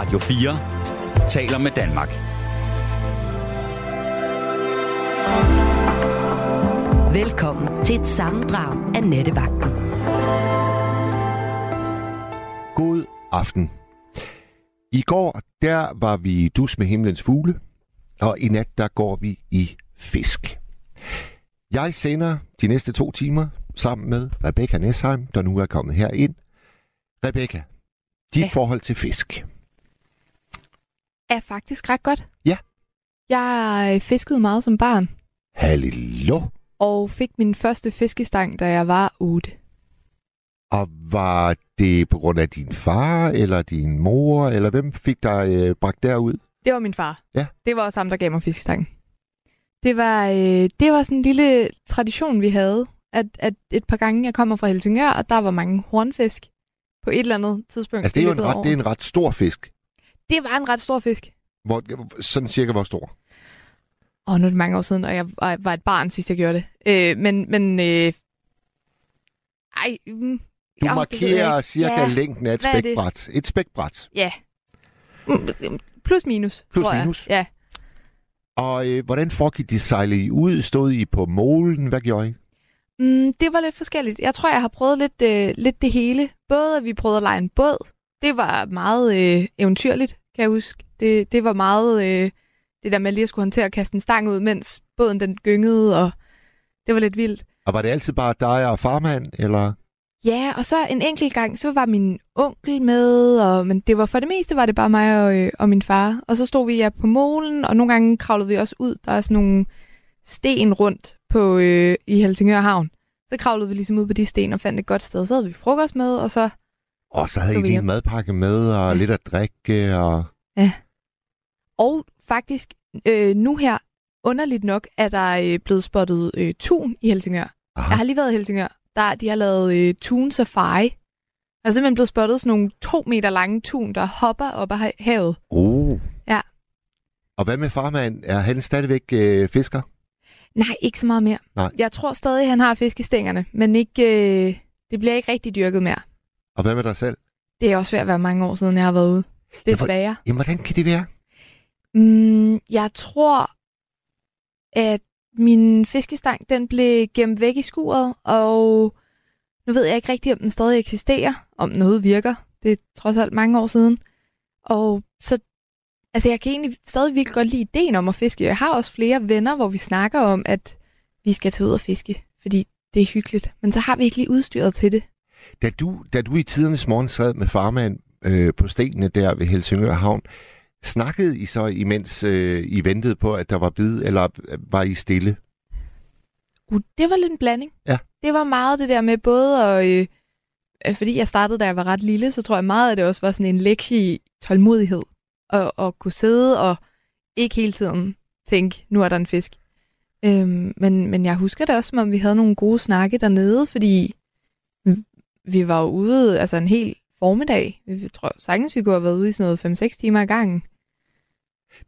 Radio 4 taler med Danmark. Velkommen til et sammendrag af Nettevagten. God aften. I går, der var vi dus med himlens fugle, og i nat, der går vi i fisk. Jeg sender de næste to timer sammen med Rebecca Nesheim, der nu er kommet her ind. Rebecca, dit ja. forhold til fisk. Er faktisk ret godt. Ja. Jeg fiskede meget som barn. Hallo. Og fik min første fiskestang, da jeg var 8. Og var det på grund af din far, eller din mor, eller hvem fik dig øh, bragt derud? Det var min far. Ja. Det var også ham, der gav mig fiskestangen. Det var, øh, det var sådan en lille tradition, vi havde, at, at et par gange, jeg kommer fra Helsingør, og der var mange hornfisk på et eller andet tidspunkt. Altså, det er jo en ret, det er en ret stor fisk. Det var en ret stor fisk. Hvor, sådan cirka hvor stor? Åh, oh, nu er det mange år siden, og jeg var et barn, sidst jeg gjorde det. Øh, men, men... Øh, ej, mm, du oh, markerer cirka ja. længden af et spækbræt. Et spækbræt. Ja. Mm, plus minus, Plus tror minus? Jeg. Ja. Og øh, hvordan foregik de sejle I ud? Stod I på målen? Hvad gjorde I? Mm, det var lidt forskelligt. Jeg tror, jeg har prøvet lidt, øh, lidt det hele. Både at vi prøvede at lege en båd. Det var meget øh, eventyrligt, kan jeg huske. Det, det var meget øh, det der med lige at skulle håndtere at kaste en stang ud, mens båden den gyngede, og det var lidt vildt. Og var det altid bare dig og farmand, eller? Ja, og så en enkelt gang, så var min onkel med, og, men det var for det meste var det bare mig og, øh, og min far. Og så stod vi ja på målen, og nogle gange kravlede vi også ud. Der er sådan nogle sten rundt på, øh, i Helsingør Havn. Så kravlede vi ligesom ud på de sten og fandt et godt sted. Så havde vi frokost med, og så... Og så havde I lige en madpakke med, og ja. lidt at drikke, og... Ja. Og faktisk, øh, nu her, underligt nok, er der øh, blevet spottet øh, tun i Helsingør. Aha. Jeg har lige været i Helsingør. Der, de har lavet øh, tun safari. Der er simpelthen blevet spottet sådan nogle to meter lange tun, der hopper op af havet. Oh. Ja. Og hvad med farmand? Er han stadigvæk øh, fisker? Nej, ikke så meget mere. Nej. Jeg tror stadig, han har fiskestængerne, men ikke, øh, det bliver ikke rigtig dyrket mere. Og hvad med dig selv? Det er også ved at være mange år siden, jeg har været ude. Sværere. Jamen, hvordan kan det være? Mm, jeg tror, at min fiskestang, den blev gemt væk i skuret, og nu ved jeg ikke rigtigt, om den stadig eksisterer, om noget virker. Det er trods alt mange år siden. Og så, altså jeg kan egentlig stadig virkelig godt lide ideen om at fiske. Jeg har også flere venner, hvor vi snakker om, at vi skal tage ud og fiske, fordi det er hyggeligt. Men så har vi ikke lige udstyret til det. Da du, da du i tidernes morgen sad med farmand øh, på stenene der ved Helsingør Havn, Snakkede I så, imens øh, I ventede på, at der var bid, eller var I stille? Uh, det var lidt en blanding. Ja. Det var meget det der med både at... Øh, øh, fordi jeg startede, da jeg var ret lille, så tror jeg meget, at det også var sådan en lektie i tålmodighed. Og, og kunne sidde og ikke hele tiden tænke, nu er der en fisk. Øhm, men, men jeg husker det også, som om vi havde nogle gode snakke dernede, fordi vi var ude altså en hel formiddag. Jeg tror sagtens, vi kunne have været ude i sådan noget 5-6 timer i gangen.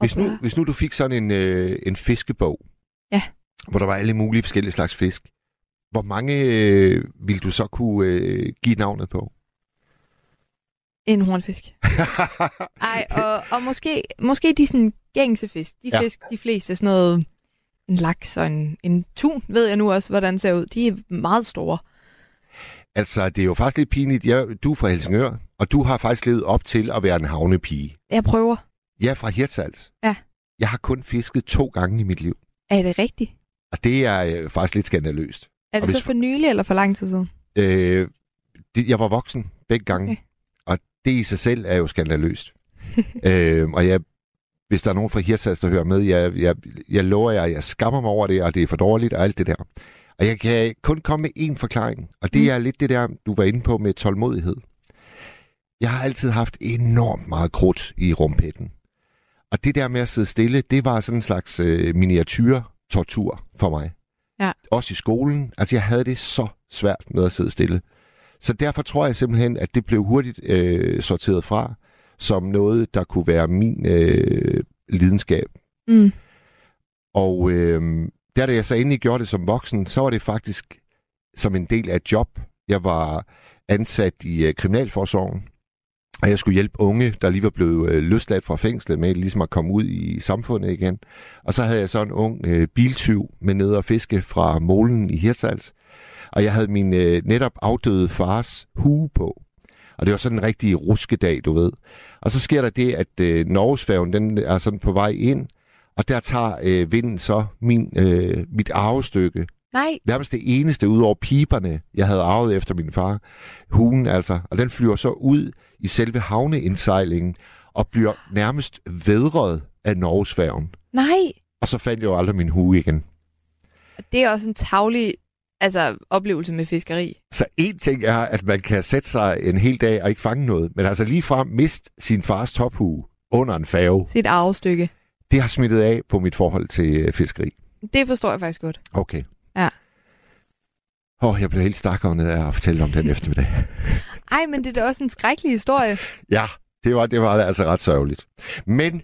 Hvis nu, hvis nu du fik sådan en, øh, en fiskebog, ja. hvor der var alle mulige forskellige slags fisk, hvor mange øh, vil du så kunne øh, give navnet på? En hornfisk. Ej, og, og måske, måske de sådan gængse fisk. De fisk, ja. de fleste, sådan noget en laks og en, en tun, ved jeg nu også, hvordan ser ud. De er meget store. Altså, det er jo faktisk lidt pinligt. Jeg, du er fra Helsingør, og du har faktisk levet op til at være en havnepige. Jeg prøver. Jeg er fra Hirtshals. Ja. Jeg har kun fisket to gange i mit liv. Er det rigtigt? Og det er øh, faktisk lidt skandaløst. Er det og så for nylig eller for lang tid siden? Øh, det, jeg var voksen begge gange. Okay. Og det i sig selv er jo skandaløst. øh, og jeg, hvis der er nogen fra Hirtshals, der hører med, jeg, jeg, jeg lover jer, jeg skammer mig over det, og det er for dårligt og alt det der. Og jeg kan kun komme med én forklaring, og det mm. er lidt det der, du var inde på med tålmodighed. Jeg har altid haft enormt meget krudt i rumpetten. Og det der med at sidde stille, det var sådan en slags øh, miniatyr-tortur for mig. Ja. Også i skolen. Altså, jeg havde det så svært med at sidde stille. Så derfor tror jeg simpelthen, at det blev hurtigt øh, sorteret fra som noget, der kunne være min øh, lidenskab. Mm. Og øh, der da jeg så endelig gjorde det som voksen, så var det faktisk som en del af et job. Jeg var ansat i øh, Kriminalforsorgen, Og jeg skulle hjælpe unge, der lige var blevet øh, løsladt fra fængslet med ligesom at komme ud i samfundet igen. Og så havde jeg så en ung øh, biltyv med nede og fiske fra Målen i Hirtshals. Og jeg havde min øh, netop afdøde fars hue på. Og det var sådan en rigtig ruskedag, du ved. Og så sker der det, at øh, Norgesfærgen, den er sådan på vej ind, og der tager øh, vinden så min, øh, mit arvestykke. Nej, Nærmest det eneste ud over piberne, jeg havde arvet efter min far. Hugen altså. Og den flyver så ud i selve havneindsejlingen og bliver nærmest vedret af Norgesfærgen. nej. Og så fandt jeg jo aldrig min hue igen. Det er også en tavlig altså, oplevelse med fiskeri. Så en ting er, at man kan sætte sig en hel dag og ikke fange noget, men altså lige frem mist sin fars tophue under en færge. Sit arvestykke. Det har smittet af på mit forhold til øh, fiskeri. Det forstår jeg faktisk godt. Okay. Ja. Åh, oh, jeg blev helt stakket af at fortælle om den eftermiddag. Ej, men det er da også en skrækkelig historie. Ja, det var, det var altså ret sørgeligt. Men,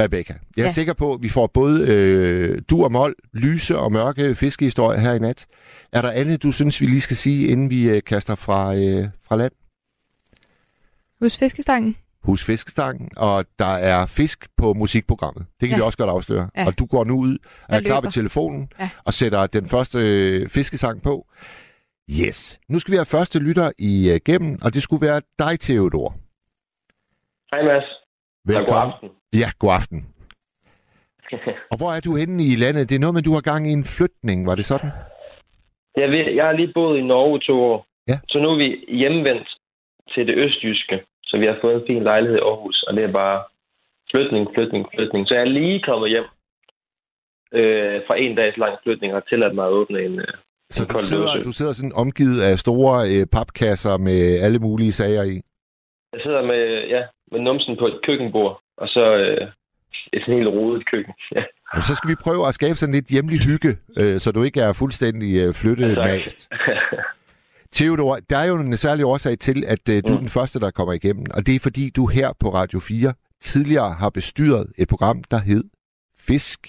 Rebecca, jeg er ja. Sikker på, at vi får både øh, du og mål, lyse og mørke fiskehistorier her i nat. Er der andet, du synes, vi lige skal sige, inden vi øh, kaster fra, øh, fra land? Hos fiskestangen. Hus Fiskestangen, og der er fisk på musikprogrammet. Det kan ja. Vi også godt afsløre. Ja. Og du går nu ud og er klar ved telefonen Ja. og sætter den første øh, fiskesang på. Yes. Nu skal vi have første lytter igennem, og det skulle være dig, Theodor. Hej Mads. Eller god Velkommen. aften. Ja, god aften. Og hvor er du henne i landet? Det er noget med, du har gang i en flytning, var det sådan? jeg, ved, jeg har lige boet i Norge to år. Ja. Så nu er vi hjemvendt til det østjyske. Så vi har fået en fin lejlighed i Aarhus, og det er bare flytning, flytning, flytning. Så jeg er lige kommet hjem øh, fra en dags lang flytning og har tilladt mig at åbne en, øh, Så du sidder, du sidder sådan omgivet af store øh, papkasser med alle mulige sager i. Jeg sidder med, ja, med numsen på et køkkenbord, og så øh, et sådan helt rodet køkken. Ja. Jamen, så skal vi prøve at skabe sådan lidt hjemlig hygge, øh, så du ikke er fuldstændig øh, flyttet Tak. mast. Theodor, der er jo en særlig årsag til, at øh, du er Mm. den første, der kommer igennem, og det er fordi, du her på Radio 4 tidligere har bestyret et program, der hed Fisk.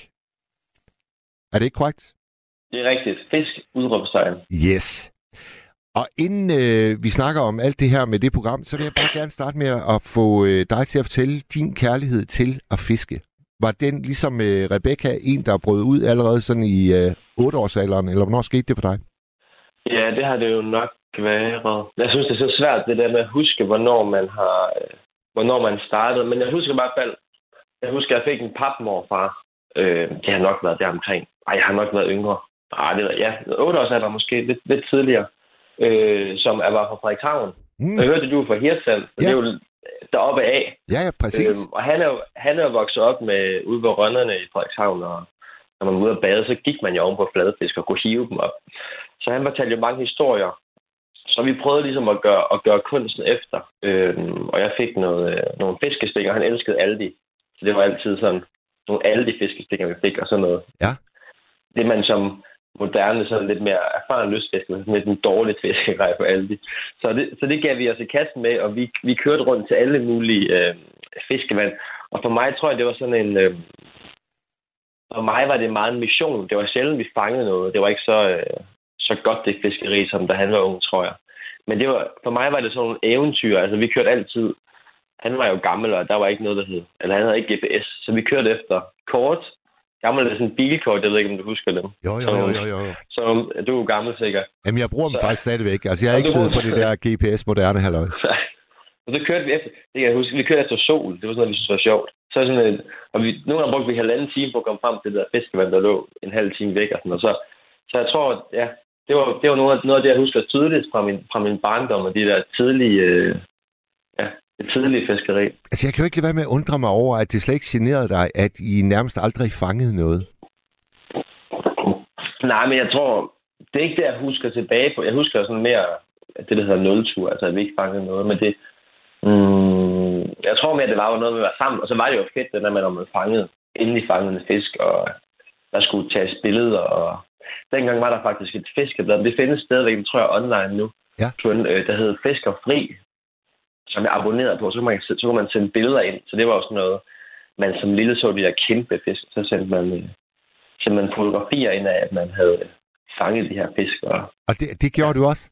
Er det ikke korrekt? det er rigtigt. Fisk, udråbstegn. Yes. Og inden øh, vi snakker om alt det her med det program, så vil jeg bare gerne starte med at få øh, dig til at fortælle din kærlighed til at fiske. Var den ligesom øh, Rebecca en, der brød ud allerede sådan i øh, 8-årsalderen, eller hvornår skete det for dig? Ja, det har det jo nok været. Jeg synes, det er så svært, det der med at huske, hvornår man har, øh, hvornår man startede. Men jeg husker i hvert fald, jeg husker, at jeg fik en papmorfar. Øh, det har nok været der omkring. Ej, jeg har nok været yngre. Ej, det var, ja, 8 års alder måske, lidt, lidt tidligere. Øh, som er var fra Frederikshavn. Mm. Jeg hørte, at du er fra Hirtshals, Ja. det er jo deroppe af. Ja, ja, præcis. Øhm, og han er, han er vokset op med ude ved rønnerne i Frederikshavn, og når man var ude at bade, så gik man jo oven på fladfisk og kunne hive dem op. Så han fortalte jo mange historier. Så vi prøvede ligesom at gøre, at gøre kunsten efter. Øhm, og jeg fik noget, øh, nogle fiskestikker. Han elskede Aldi. Så det var altid sådan nogle Aldi-fiskestikker, vi fik, og sådan noget. Ja. Det man som moderne, sådan lidt mere erfaren lystfisker, sådan lidt en dårlig fiskegrej på Aldi. Så det, så det gav vi os i kassen med, og vi, vi kørte rundt til alle mulige øh, fiskevand. Og for mig tror jeg, det var sådan en... Øh, for mig var det meget en mission. Det var sjældent, vi fangede noget. Det var ikke så, øh, så godt det fiskeri, som da han var ung, tror jeg. Men det var, for mig var det sådan nogle eventyr. Altså, vi kørte altid... Han var jo gammel, og der var ikke noget, der hed... Eller han havde ikke GPS, så vi kørte efter kort. Gammel er sådan en bilkort, jeg ved ikke, om du husker dem. Jo, jo, jo, jo, jo. Så du er jo gammel sikkert. Jamen, jeg bruger dem Så- faktisk stadigvæk. Altså, jeg Og ikke siddet på det der GPS-moderne halløj. og så kørte vi efter, det kan jeg huske, vi kørte efter sol. Det var sådan noget, vi synes var sjovt. Så sådan en, og vi, nogle gange brugte vi halvanden time på at komme frem til det der fiskevand, der lå en halv time væk. Og, sådan, og så, så jeg tror, ja, det var, det var noget, noget af det, jeg husker tydeligt fra min, fra min barndom, og de der tidlige, øh, ja, det tidlige fiskeri. Altså, jeg kan jo ikke lade være med at undre mig over, at det slet ikke generede dig, at I nærmest aldrig fangede noget. Nej, men jeg tror, det er ikke det, jeg husker tilbage på. Jeg husker sådan mere at det, der hedder nultur, altså at vi ikke fangede noget. Men det, mm, jeg tror mere, at det var noget med at være sammen. Og så var det jo fedt, det der med, når man fangede, endelig fangede en fisk, og der skulle tages billeder. Og dengang var der faktisk et fiskeblad, men det findes stadigvæk, det tror jeg, online nu. Ja. På en, øh, der hedder Fisker Fri, som jeg abonnerede på. Så kunne, man, så kunne man sende billeder ind. Så det var jo sådan noget, man som lille så de der kæmpe fisk. Så sendte man, øh, sendte man fotografier ind af, at man havde fanget de her fisk. Og... Og det, det gjorde du også?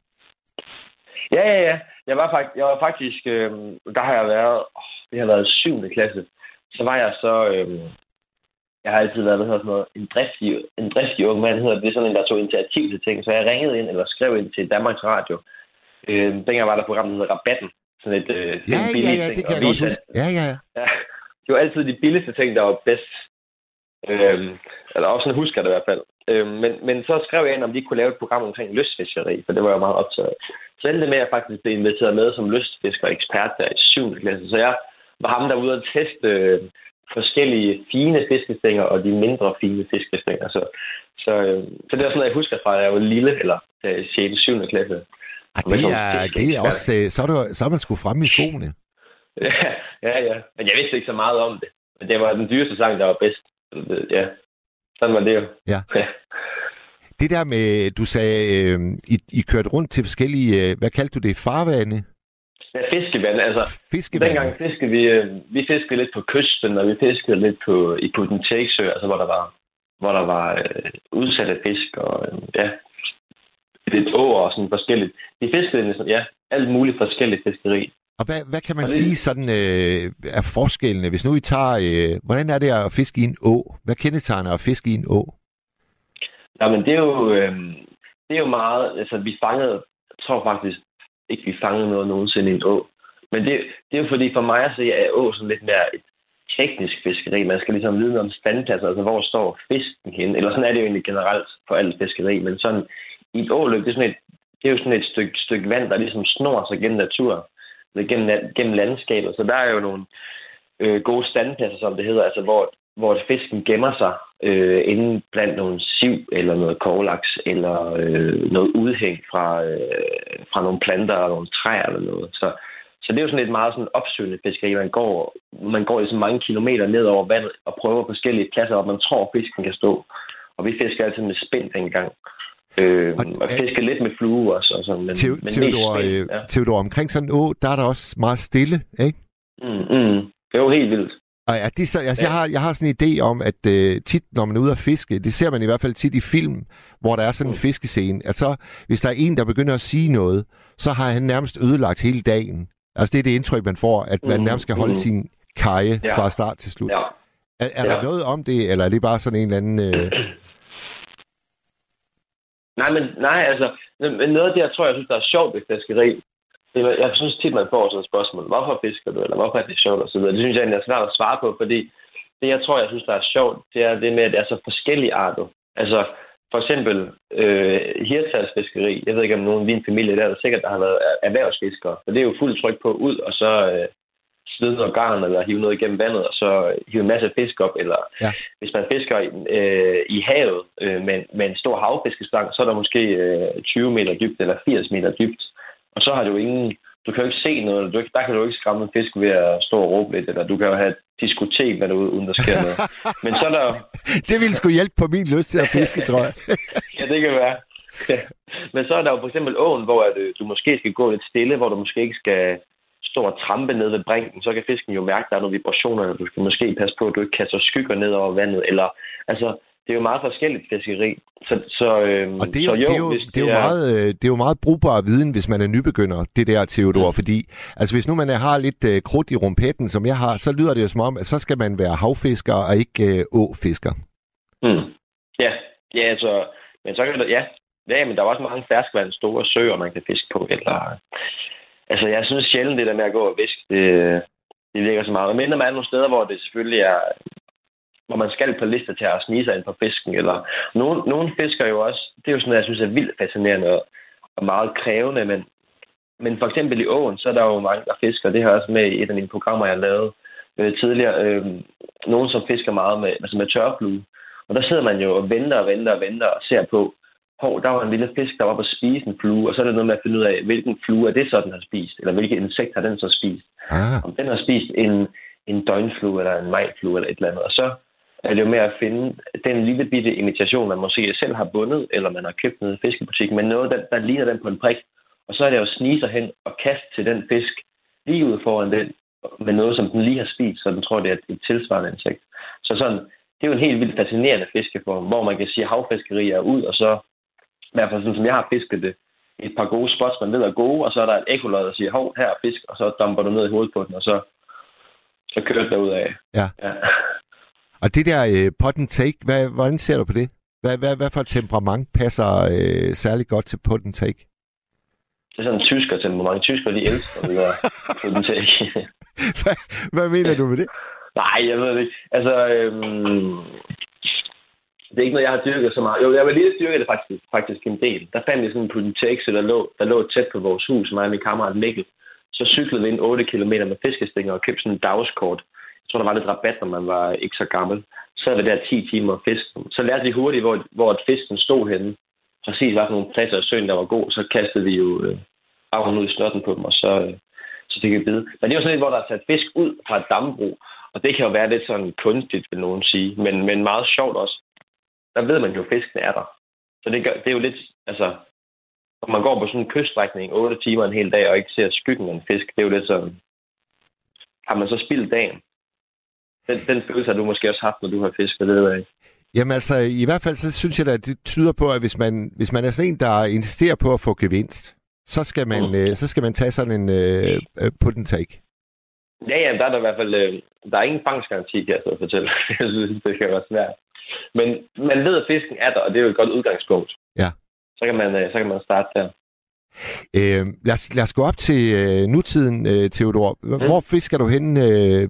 Ja, ja, ja. jeg var, faktisk, jeg var faktisk, øh, der har jeg været, oh, det har været 7. klasse, så var jeg så, øh, jeg har altid været, hvad hedder sådan noget, en driftig, en driftig ung mand, hedder det, er sådan en, der tog initiativ til ting, så jeg ringede ind, eller skrev ind til Danmarks Radio. Øh, dengang var der program, der hedder Rabatten, sådan et øh, Ja, ja, ja, det kan jeg godt huske. Ja, ja, ja. Ja, det var altid de billigste ting, der var bedst. Øhm, eller også sådan husker det i hvert fald. Øhm, men, men så skrev jeg ind, om de kunne lave et program omkring lystfiskeri, for det var jeg meget optaget af. Så endte det med, at jeg faktisk blev inviteret med som lystfisker ekspert der i 7. klasse. Så jeg var ham, der var ude at teste øh, forskellige fine fiskestænger og de mindre fine fiskestænger. Så, så, øh, så det er sådan noget, jeg husker fra, at jeg var lille, eller øh, 6. 7. klasse. Ej, det er, det er også, øh, så er, du, så er man sgu fremme i skoene. Ja, ja, ja. Men jeg vidste ikke så meget om det. Men det var den dyreste sang, der var bedst. Ja, sådan var det jo. Ja. ja. Det der med, du sagde, øh, I, I kørte rundt til forskellige, øh, hvad kaldte du det, farvande? Ja, fiskevand. Altså, Fiskevand. dengang fiskede vi, øh, vi fiskede lidt på kysten, og vi fiskede lidt på, i Putten-Tæksø, altså hvor der var, hvor der var øh, udsatte fisk, og øh, ja, lidt åer og sådan forskelligt. Vi fiskede næsten, ja, alt muligt forskelligt fiskeri. Og hvad, hvad kan man det- sige sådan øh, er forskellene? Hvis nu I tager, øh, hvordan er det at fiske i en å? Hvad kendetegner at fiske i en å? Ja, men det er jo, øh, det er jo meget, altså vi fangede, jeg tror faktisk ikke, vi fangede noget nogensinde i en å. Men det, det er jo fordi, for mig at se, er å sådan lidt mere et teknisk fiskeri. Man skal ligesom vide noget om standpladser, altså hvor står fisken hen. Eller sådan er det jo egentlig generelt for alt fiskeri. Men sådan i et åløb, det er, sådan et, det er jo sådan et stykke, stykke vand, der ligesom snor sig gennem naturen. Eller gennem, gennem landskabet. Så der er jo nogle øh, gode standpladser, som det hedder, altså hvor, hvor fisken gemmer sig øh, inde blandt nogle siv eller noget korlaks eller øh, noget udhæng fra, øh, fra nogle planter og nogle træer eller noget. Så, så det er jo sådan et meget sådan opsøgende fiskeri. Man går, man går ligesom mange kilometer ned over vandet og prøver forskellige pladser, hvor man tror, fisken kan stå. Og vi fisker altid med spind dengang. Øh, Og- og fisker lidt med flue også. Og sådan, men, Theo- men Theodor, spind, øh, ja. Theodor, omkring sådan en å, der er der også meget stille, ikke? Mm, mm. Det er jo helt vildt. Og er det så, altså, Ja. jeg, har, jeg har sådan en idé om, at øh, tit, når man er ude at fiske, det ser man i hvert fald tit i film, hvor der er sådan en Mm. fiskescene, at så, hvis der er en, der begynder at sige noget, så har han nærmest ødelagt hele dagen. Altså det er det indtryk, man får, at man Mm, nærmest skal holde mm. sin kaje Ja. fra start til slut. Ja. Er, er Ja. der noget om det, eller er det bare sådan en eller anden... Øh, Nej, men nej, altså, men noget af det, jeg tror, jeg synes, der er sjovt ved fiskeri, det er, jeg synes tit, man får sådan et spørgsmål, hvorfor fisker du, eller hvorfor er det sjovt, og så videre. Det synes jeg egentlig er svært at svare på, fordi det, jeg tror, jeg synes, der er sjovt, det er det med, at det er så forskellige arter. Altså, for eksempel øh, hirtalsfiskeri. Jeg ved ikke, om nogen i min familie, der er der sikkert, der har været erhvervsfiskere. For det er jo fuldt tryk på ud, og så øh, slide noget garn, eller hive noget igennem vandet, og så hive en masse fisk op. Eller Ja. hvis man fisker øh, i havet øh, med, med en stor havfiskestang, så er der måske øh, 20 meter dybt, eller 80 meter dybt. Og så har du ingen... Du kan jo ikke se noget, eller du, der kan du ikke skræmme en fisk ved at stå og råbe lidt, eller du kan jo have et diskotek med derude, uden der sker noget. Men så er der det ville sgu hjælpe på min lyst til at fiske, tror jeg. Ja, det kan være. Men så er der jo for eksempel åen, hvor at, øh, du måske skal gå lidt stille, hvor du måske ikke skal stå og trampe ned ved brinken. Så kan fisken jo mærke, at der er nogle vibrationer, og du skal måske passe på, at du ikke kaster skygger ned over vandet. Eller, altså, det er jo meget forskelligt fiskeri. Så, så, øhm, Og det er, jo, så jo, det, er jo, det, er jo meget, øh, det er jo meget brugbar viden, hvis man er nybegynder, det der, Theodor. Mm. Fordi altså, hvis nu man har lidt øh, krudt i rumpetten, som jeg har, så lyder det jo som om, at så skal man være havfisker og ikke øh, åfisker. Mm. Ja, ja, altså, men så kan der, ja, ja, men der er også mange ferskvand, store søer, man kan fiske på. Eller, altså, jeg synes sjældent, det der med at gå og fiske, det, det virker så meget. Men man er nogle steder, hvor det selvfølgelig er, hvor man skal på lister til at snige sig ind på fisken. Eller nogle, nogle fisker jo også, det er jo sådan noget, jeg synes er vildt fascinerende og, og meget krævende, men, men for eksempel i åen, så er der jo mange, der fisker. Det har jeg også med i et af mine programmer, jeg lavede øh, tidligere. Øh, nogen, som fisker meget med, altså med tørflue. Og der sidder man jo og venter og venter og venter og ser på, hov, der var en lille fisk, der var på at spise en flue, og så er det noget med at finde ud af, hvilken flue er det så, den har spist, eller hvilket insekt har den så spist. Ah, Om den har spist en, en døgnflue, eller en majflue, eller et eller andet. Og så er det jo med at finde den lille bitte imitation, man måske selv har bundet, eller man har købt nede i fiskebutikken, men noget, der, der ligner den på en prik. Og så er det jo at snige sig hen og kaste til den fisk lige ud foran den, med noget, som den lige har spist, så den tror, det er et, tilsvarende insekt. Så sådan, det er jo en helt vildt fascinerende fiskeform, hvor man kan sige, at havfiskeri er ud, og så, i hvert fald sådan som jeg har fisket det, et par gode spots, man ved er gode, og så er der et ekolod, der siger, hov, her er fisk, og så dumper du ned i hovedet på den, og så, så kører det af. Ja. ja. Og det der øh, pot and take, hvad, hvordan ser du på det? Hvad, hvad, hvad for temperament passer øh, særlig godt til pot and take? Det er sådan en tysker temperament. Tysker, de elsker det der pot and take. hvad, hvad mener du med det? Nej, jeg ved det ikke. Altså, øhm, det er ikke noget, jeg har dyrket så meget. Jo, jeg vil lige styrke det faktisk, faktisk en del. Der fandt vi sådan en putintexe, der lå, der lå tæt på vores hus, mig og min kammerat Mikkel. Så cyklede vi ind 8 km med fiskestinger og købte sådan en dagskort. Tror, der var lidt rabat, når man var ikke så gammel. Så er det der 10 timer fisken. Så lærte vi hurtigt, hvor, hvor fisken stod henne. Præcis hvad for nogle pladser i søen, der var god. Så kastede vi jo øh, arven ud i snotten på dem, og så, øh, så fik vi bide. Men det var sådan lidt, hvor der er sat fisk ud fra et dambrug. Og det kan jo være lidt sådan kunstigt, vil nogen sige. Men, men meget sjovt også der ved man jo, at fisken er der. Så det, gør, det er jo lidt, altså, når man går på sådan en kyststrækning 8 timer en hel dag, og ikke ser skyggen af en fisk, det er jo lidt sådan, har man så spildt dagen? Den, den følelse har du måske også haft, når du har fisket, det ved jeg ikke. Jamen altså, i hvert fald så synes jeg at det tyder på, at hvis man, hvis man er sådan en, der insisterer på at få gevinst, så skal man, mm. øh, så skal man tage sådan en øh, øh put and take. Ja, ja, der er der i hvert fald, øh, der er ingen fangstgaranti, kan jeg så fortælle. jeg synes, det kan være svært. Men man ved, at fisken er der, og det er jo et godt udgangspunkt. Ja. Så kan man, øh, så kan man starte der. Øh, lad, os, lad os gå op til øh, nutiden, øh, Theodor. Mm. Hvor fisker du hen, øh,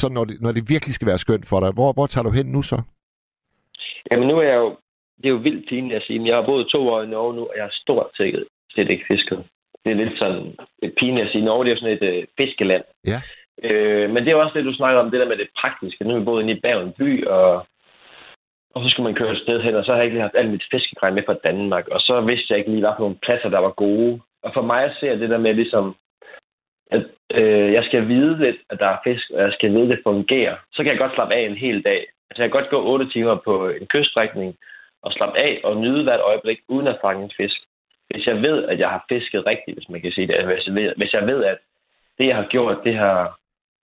så når det, når det virkelig skal være skønt for dig? Hvor, hvor tager du hen nu så? Jamen nu er jeg jo, det er jo vildt fint at sige, jeg har boet to år i Norge nu, og jeg har stort set, set ikke fisket. Det er lidt sådan et pinligt at sige, Norge det er jo sådan et øh, fiskeland. Ja. Øh, men det er også det, du snakker om, det der med det praktiske. Nu er vi boet inde i Bergen by, og og så skulle man køre et sted hen, og så har jeg ikke lige haft alt mit fiskegrej med fra Danmark. Og så vidste jeg ikke lige, hvad for nogle pladser, der var gode. Og for mig at se det der med ligesom, at øh, jeg skal vide lidt, at der er fisk, og jeg skal vide, at det fungerer. Så kan jeg godt slappe af en hel dag. Altså jeg kan godt gå 8 timer på en kyststrækning og slappe af og nyde hvert øjeblik, uden at fange en fisk. Hvis jeg ved, at jeg har fisket rigtigt, hvis man kan sige det. Hvis jeg ved, hvis jeg ved at det, jeg har gjort, det har,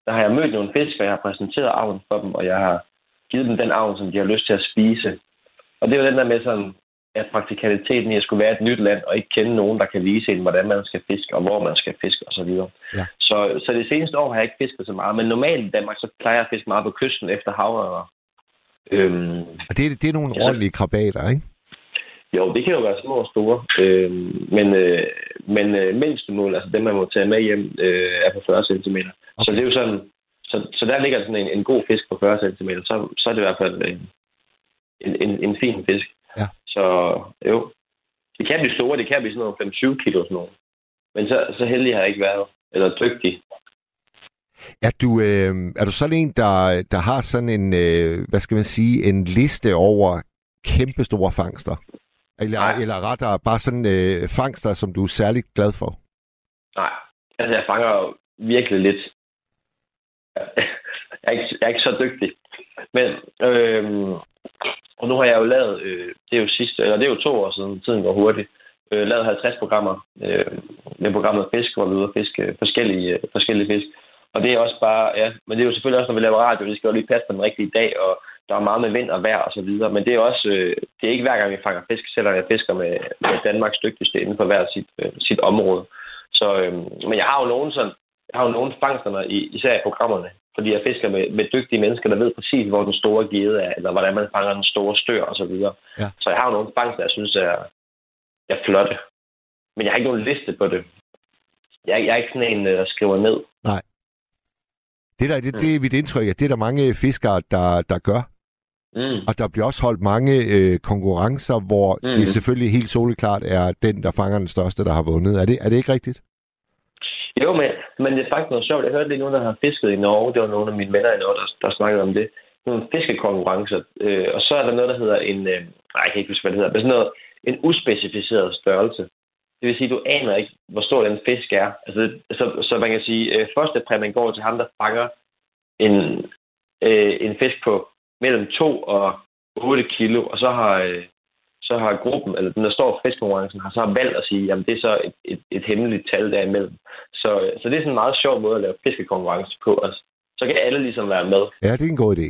der har jeg mødt nogle fisk, og jeg har præsenteret arven for dem, og jeg har givet dem den arven, som de har lyst til at spise. Og det er jo den der med sådan, at praktikaliteten i at skulle være et nyt land, og ikke kende nogen, der kan vise en, hvordan man skal fiske, og hvor man skal fiske osv. Ja. Så, så det seneste år har jeg ikke fisket så meget, men normalt i Danmark, så plejer jeg at fiske meget på kysten efter havørner. Øhm, og det, er, det er nogle ja, ordentlige krabater, ikke? Jo, det kan jo være små og store. Øhm, men øh, men øh, mindste mål, altså dem, man må tage med hjem, øh, er på 40 cm. Okay. Så det er jo sådan, så, så der ligger sådan en, en god fisk på 40 cm, så, så er det i hvert fald en, en, en, en fin fisk. Så jo, det kan blive store, det kan blive sådan noget 5-7 kilo sådan noget. Men så, så heldig har jeg ikke været, eller dygtig. Er du, øh, er du sådan en, der, der har sådan en, øh, hvad skal man sige, en liste over kæmpe store fangster? Eller, Nej. eller rettere bare sådan øh, fangster, som du er særligt glad for? Nej, altså jeg fanger virkelig lidt jeg, er ikke, jeg er ikke så dygtig. Men, øh, og nu har jeg jo lavet, øh, det er jo sidste, eller det er jo to år siden, tiden går hurtigt, øh, lavet 50 programmer øh, med programmet Fisk, hvor vi er ude og fiske forskellige, øh, forskellige fisk. Og det er også bare, ja, men det er jo selvfølgelig også, når vi laver radio, det skal jo lige passe på den rigtige dag, og der er meget med vind og vejr og så videre. Men det er også, øh, det er ikke hver gang, vi fanger fisk, selvom jeg fisker med, med Danmarks dygtigste inden for hver sit, øh, sit område. Så, øh, men jeg har jo nogen sådan, jeg har jo nogle fangsterne, i, især i programmerne, fordi jeg fisker med, med dygtige mennesker, der ved præcis, hvor den store gede er, eller hvordan man fanger den store stør og så videre. Ja. Så jeg har jo nogle fangster, jeg synes er, er flotte. Men jeg har ikke nogen liste på det. Jeg, jeg er ikke sådan en, der skriver ned. Nej. Det, der, det, det er mit indtryk, at det er der mange fiskere, der, der gør. Mm. Og der bliver også holdt mange øh, konkurrencer, hvor mm. det selvfølgelig helt soleklart er den, der fanger den største, der har vundet. Er det, er det ikke rigtigt? Jo, men, men det er faktisk noget sjovt. Jeg hørte lige nogen, der har fisket i Norge. Det var nogle af mine venner i Norge, der, der snakkede om det. Nogle fiskekonkurrencer. Øh, og så er der noget, der hedder en... Øh, nej, jeg kan ikke huske, hvad det hedder. Men sådan noget, en uspecificeret størrelse. Det vil sige, du aner ikke, hvor stor den fisk er. Altså, så, så man kan sige, øh, første præmien går til ham, der fanger en, øh, en fisk på mellem 2 og 8 kilo, og så har, øh, så har gruppen, eller den der står for fiskkonkurrencen, har så valgt at sige, jamen det er så et, et, et hemmeligt tal derimellem. Så, så det er sådan en meget sjov måde at lave fiskekonkurrence på. Altså, så kan alle ligesom være med. Ja, det er en god idé.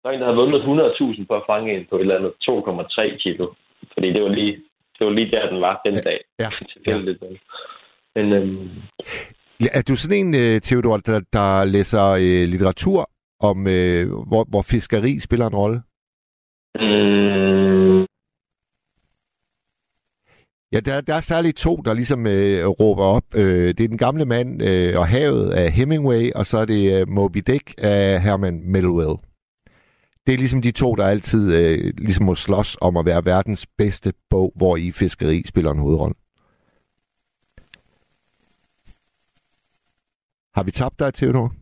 Der er en, der har vundet 100.000 på at fange en på et eller andet 2,3 kilo. Fordi det var lige det var lige der, den var den dag. Ja. Ja. Men øhm, Ja, Er du sådan en, øh, Theodor, der, der læser øh, litteratur om, øh, hvor, hvor fiskeri spiller en rolle? mm, Ja, der, der er særligt to, der ligesom øh, råber op. Øh, det er Den gamle mand øh, og havet af Hemingway, og så er det øh, Moby Dick af Herman Melville. Det er ligesom de to, der altid øh, ligesom må slås om at være verdens bedste bog, hvor i fiskeri spiller en hovedrolle. Har vi tabt dig, Theodor?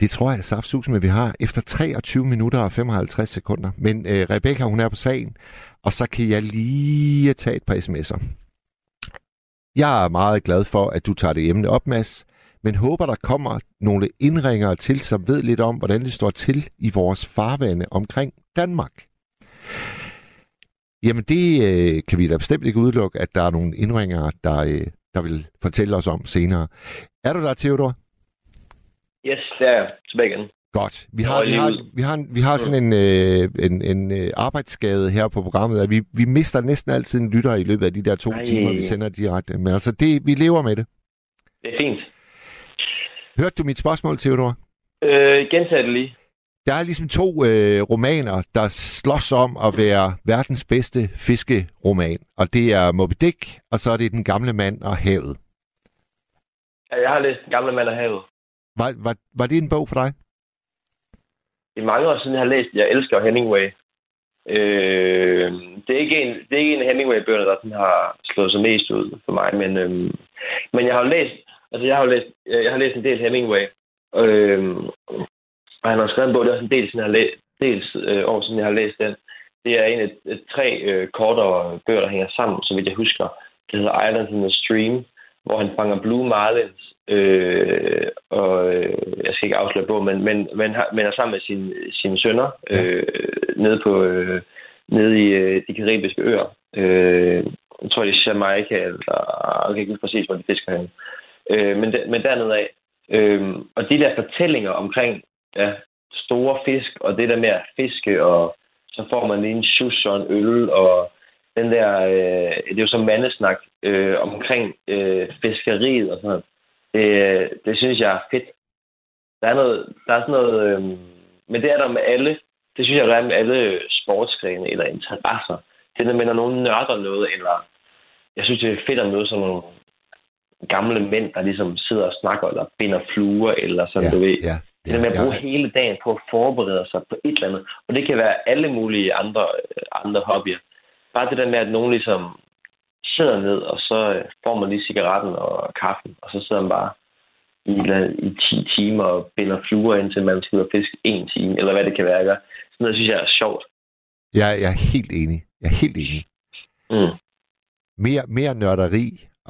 Det tror jeg saftsus vi har efter 23 minutter og 55 sekunder. Men øh, Rebecca, hun er på sagen, og så kan jeg lige tage et par sms'er. Jeg er meget glad for, at du tager det emne op, Mads, men håber, der kommer nogle indringere til, som ved lidt om, hvordan det står til i vores farvande omkring Danmark. Jamen, det øh, kan vi da bestemt ikke udelukke, at der er nogle indringere, der, øh, der vil fortælle os om senere. Er du der, Theodor? yes, der er jeg tilbage igen. Godt. Vi har, Og vi har, vi har, vi har sådan en, øh, en, en øh, arbejdsskade her på programmet, at vi, vi mister næsten altid en lytter i løbet af de der to Ej. timer, vi sender direkte. Men altså, det, vi lever med det. Det er fint. Hørte du mit spørgsmål, Theodor? Øh, gentag det lige. Der er ligesom to øh, romaner, der slås om at være verdens bedste fiskeroman. Og det er Moby Dick, og så er det Den gamle mand og havet. Ja, Jeg har læst Den gamle mand af havet. Var, var, var det en bog for dig? Det er mange år siden, jeg har læst Jeg elsker Hemingway. Øh, det, er ikke en, det er ikke en Hemingway-bøger, der sådan har slået sig mest ud for mig, men, øh, men jeg har læst, altså jeg har læst, øh, jeg har læst en del Hemingway, øh, og han har skrevet en bog, det er også en del, siden jeg har læst, dels øh, år siden jeg har læst den. Det er en af tre øh, kortere bøger, der hænger sammen, så vidt jeg husker. Det hedder Islands in the Stream, hvor han fanger blue marlins, øh, og øh, jeg skal ikke afsløre på, men, men, men, har, men er sammen med sine, sine sønner øh, nede på øh, nede i øh, de karibiske øer. Øh, jeg tror, det er Jamaica, eller jeg kan ikke huske præcis, hvor de fisker hen. Øh, men, de, men dernede af. Øh, og de der fortællinger omkring ja, store fisk, og det der med at fiske, og så får man lige en sjus og en øl, og den der, øh, det er jo som mandesnak øh, omkring øh, fiskeriet og sådan noget. Det, det synes jeg er fedt. Der er, noget, der er sådan noget, øh, men det er der med alle, det synes jeg, der er med alle sportsgrene eller interesser. Det der med, når nogen nørder noget, eller jeg synes, det er fedt at møde sådan nogle gamle mænd, der ligesom sidder og snakker, eller binder fluer, eller sådan, ja, du ved. ja, Det der med at bruge ja, hele dagen på at forberede sig på et eller andet. Og det kan være alle mulige andre, øh, andre hobbyer. Bare det der med, at nogen ligesom sidder ned, og så øh, får man lige cigaretten og kaffen, og så sidder man bare i, i 10 timer og binder fluer, indtil man skal ud og fiske en time, eller hvad det kan være. Sådan noget synes jeg er sjovt. Jeg, jeg er helt enig. Jeg er helt enig. Mm. mere, mere nørderi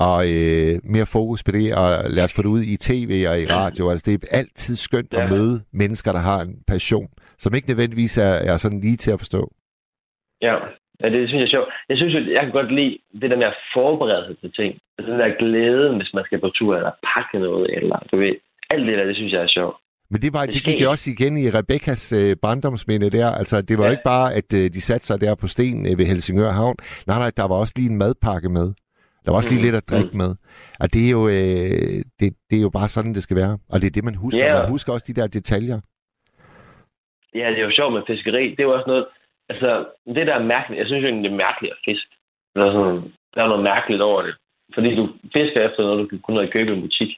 og øh, mere fokus på det, og lad os få det ud i tv og i radio. Altså, det er altid skønt at Ja. møde mennesker, der har en passion, som ikke nødvendigvis er, er sådan lige til at forstå. Ja. Ja, det synes jeg er sjovt. Jeg synes jo, jeg kan godt lide det der med at forberede sig til ting. Altså den der glæde, hvis man skal på tur, eller pakke noget, eller du ved, alt det der, det synes jeg er sjovt. Men det, var, Det det gik jo også igen i Rebekkas øh, barndomsminde der. Altså, det var ja. Ikke bare, at øh, de satte sig der på sten øh, ved Helsingør Havn. Nej, nej, der var også lige en madpakke med. Der var også lige Mm, lidt at drikke med. Og det er, jo, øh, det, det er jo bare sådan, det skal være. Og det er det, man husker. Ja. Man husker også de der detaljer. Ja, det er jo sjovt med fiskeri. Det er jo også noget... Altså, det der er mærkeligt... Jeg synes jo egentlig, det er mærkeligt at fiske. Der er, sådan, der er noget mærkeligt over det. Fordi du fisker efter noget, du kan kun købe i en butik.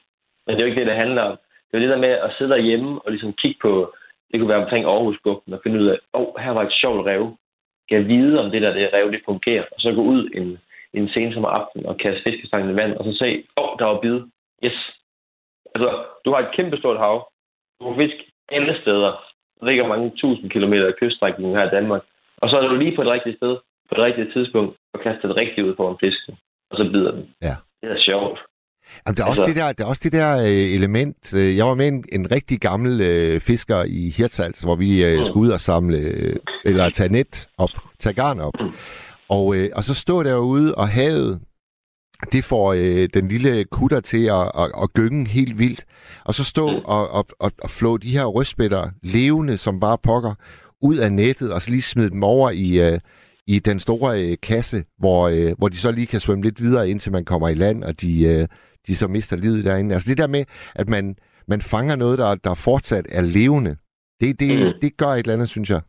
Men det er jo ikke det, det handler om. Det er jo det der med at sidde derhjemme og ligesom kigge på... Det kunne være omkring Aarhusbugten og finde ud af, åh, oh, her var et sjovt rev. Kan jeg vide, om det der det rev, det fungerer? Og så gå ud en, en sen som aften og kaste fiskestangen i vand, og så se, åh, oh, der var bid. Yes. Altså, du har et kæmpestort hav. Du kan fisk alle steder. Der ligger mange tusind kilometer af kyststrækningen her i Danmark. Og så er du lige på det rigtige sted, på det rigtige tidspunkt, og kaster det rigtigt ud på en fisk. Og så bider den. Ja. Det er sjovt. Jamen, der er også Altså- det der, der, er også det der øh, element. Øh, Jeg var med en, en rigtig gammel øh, fisker i Hirtshals, hvor vi øh, Mm. skulle ud og samle, øh, eller tage net op, tage garn op. Mm. Og, øh, og så stod derude, og havet, det får øh, den lille kutter til at, at, at gynge helt vildt. Og så stå Mm. og, og, og, og flå de her rødspætter levende som bare pokker ud af nettet, og så lige smide dem over i, øh, i den store øh, kasse, hvor, øh, hvor de så lige kan svømme lidt videre, indtil man kommer i land, og de, øh, de så mister livet derinde. Altså det der med, at man, man fanger noget, der, der fortsat er levende, det, det, mm. det gør et eller andet, synes jeg.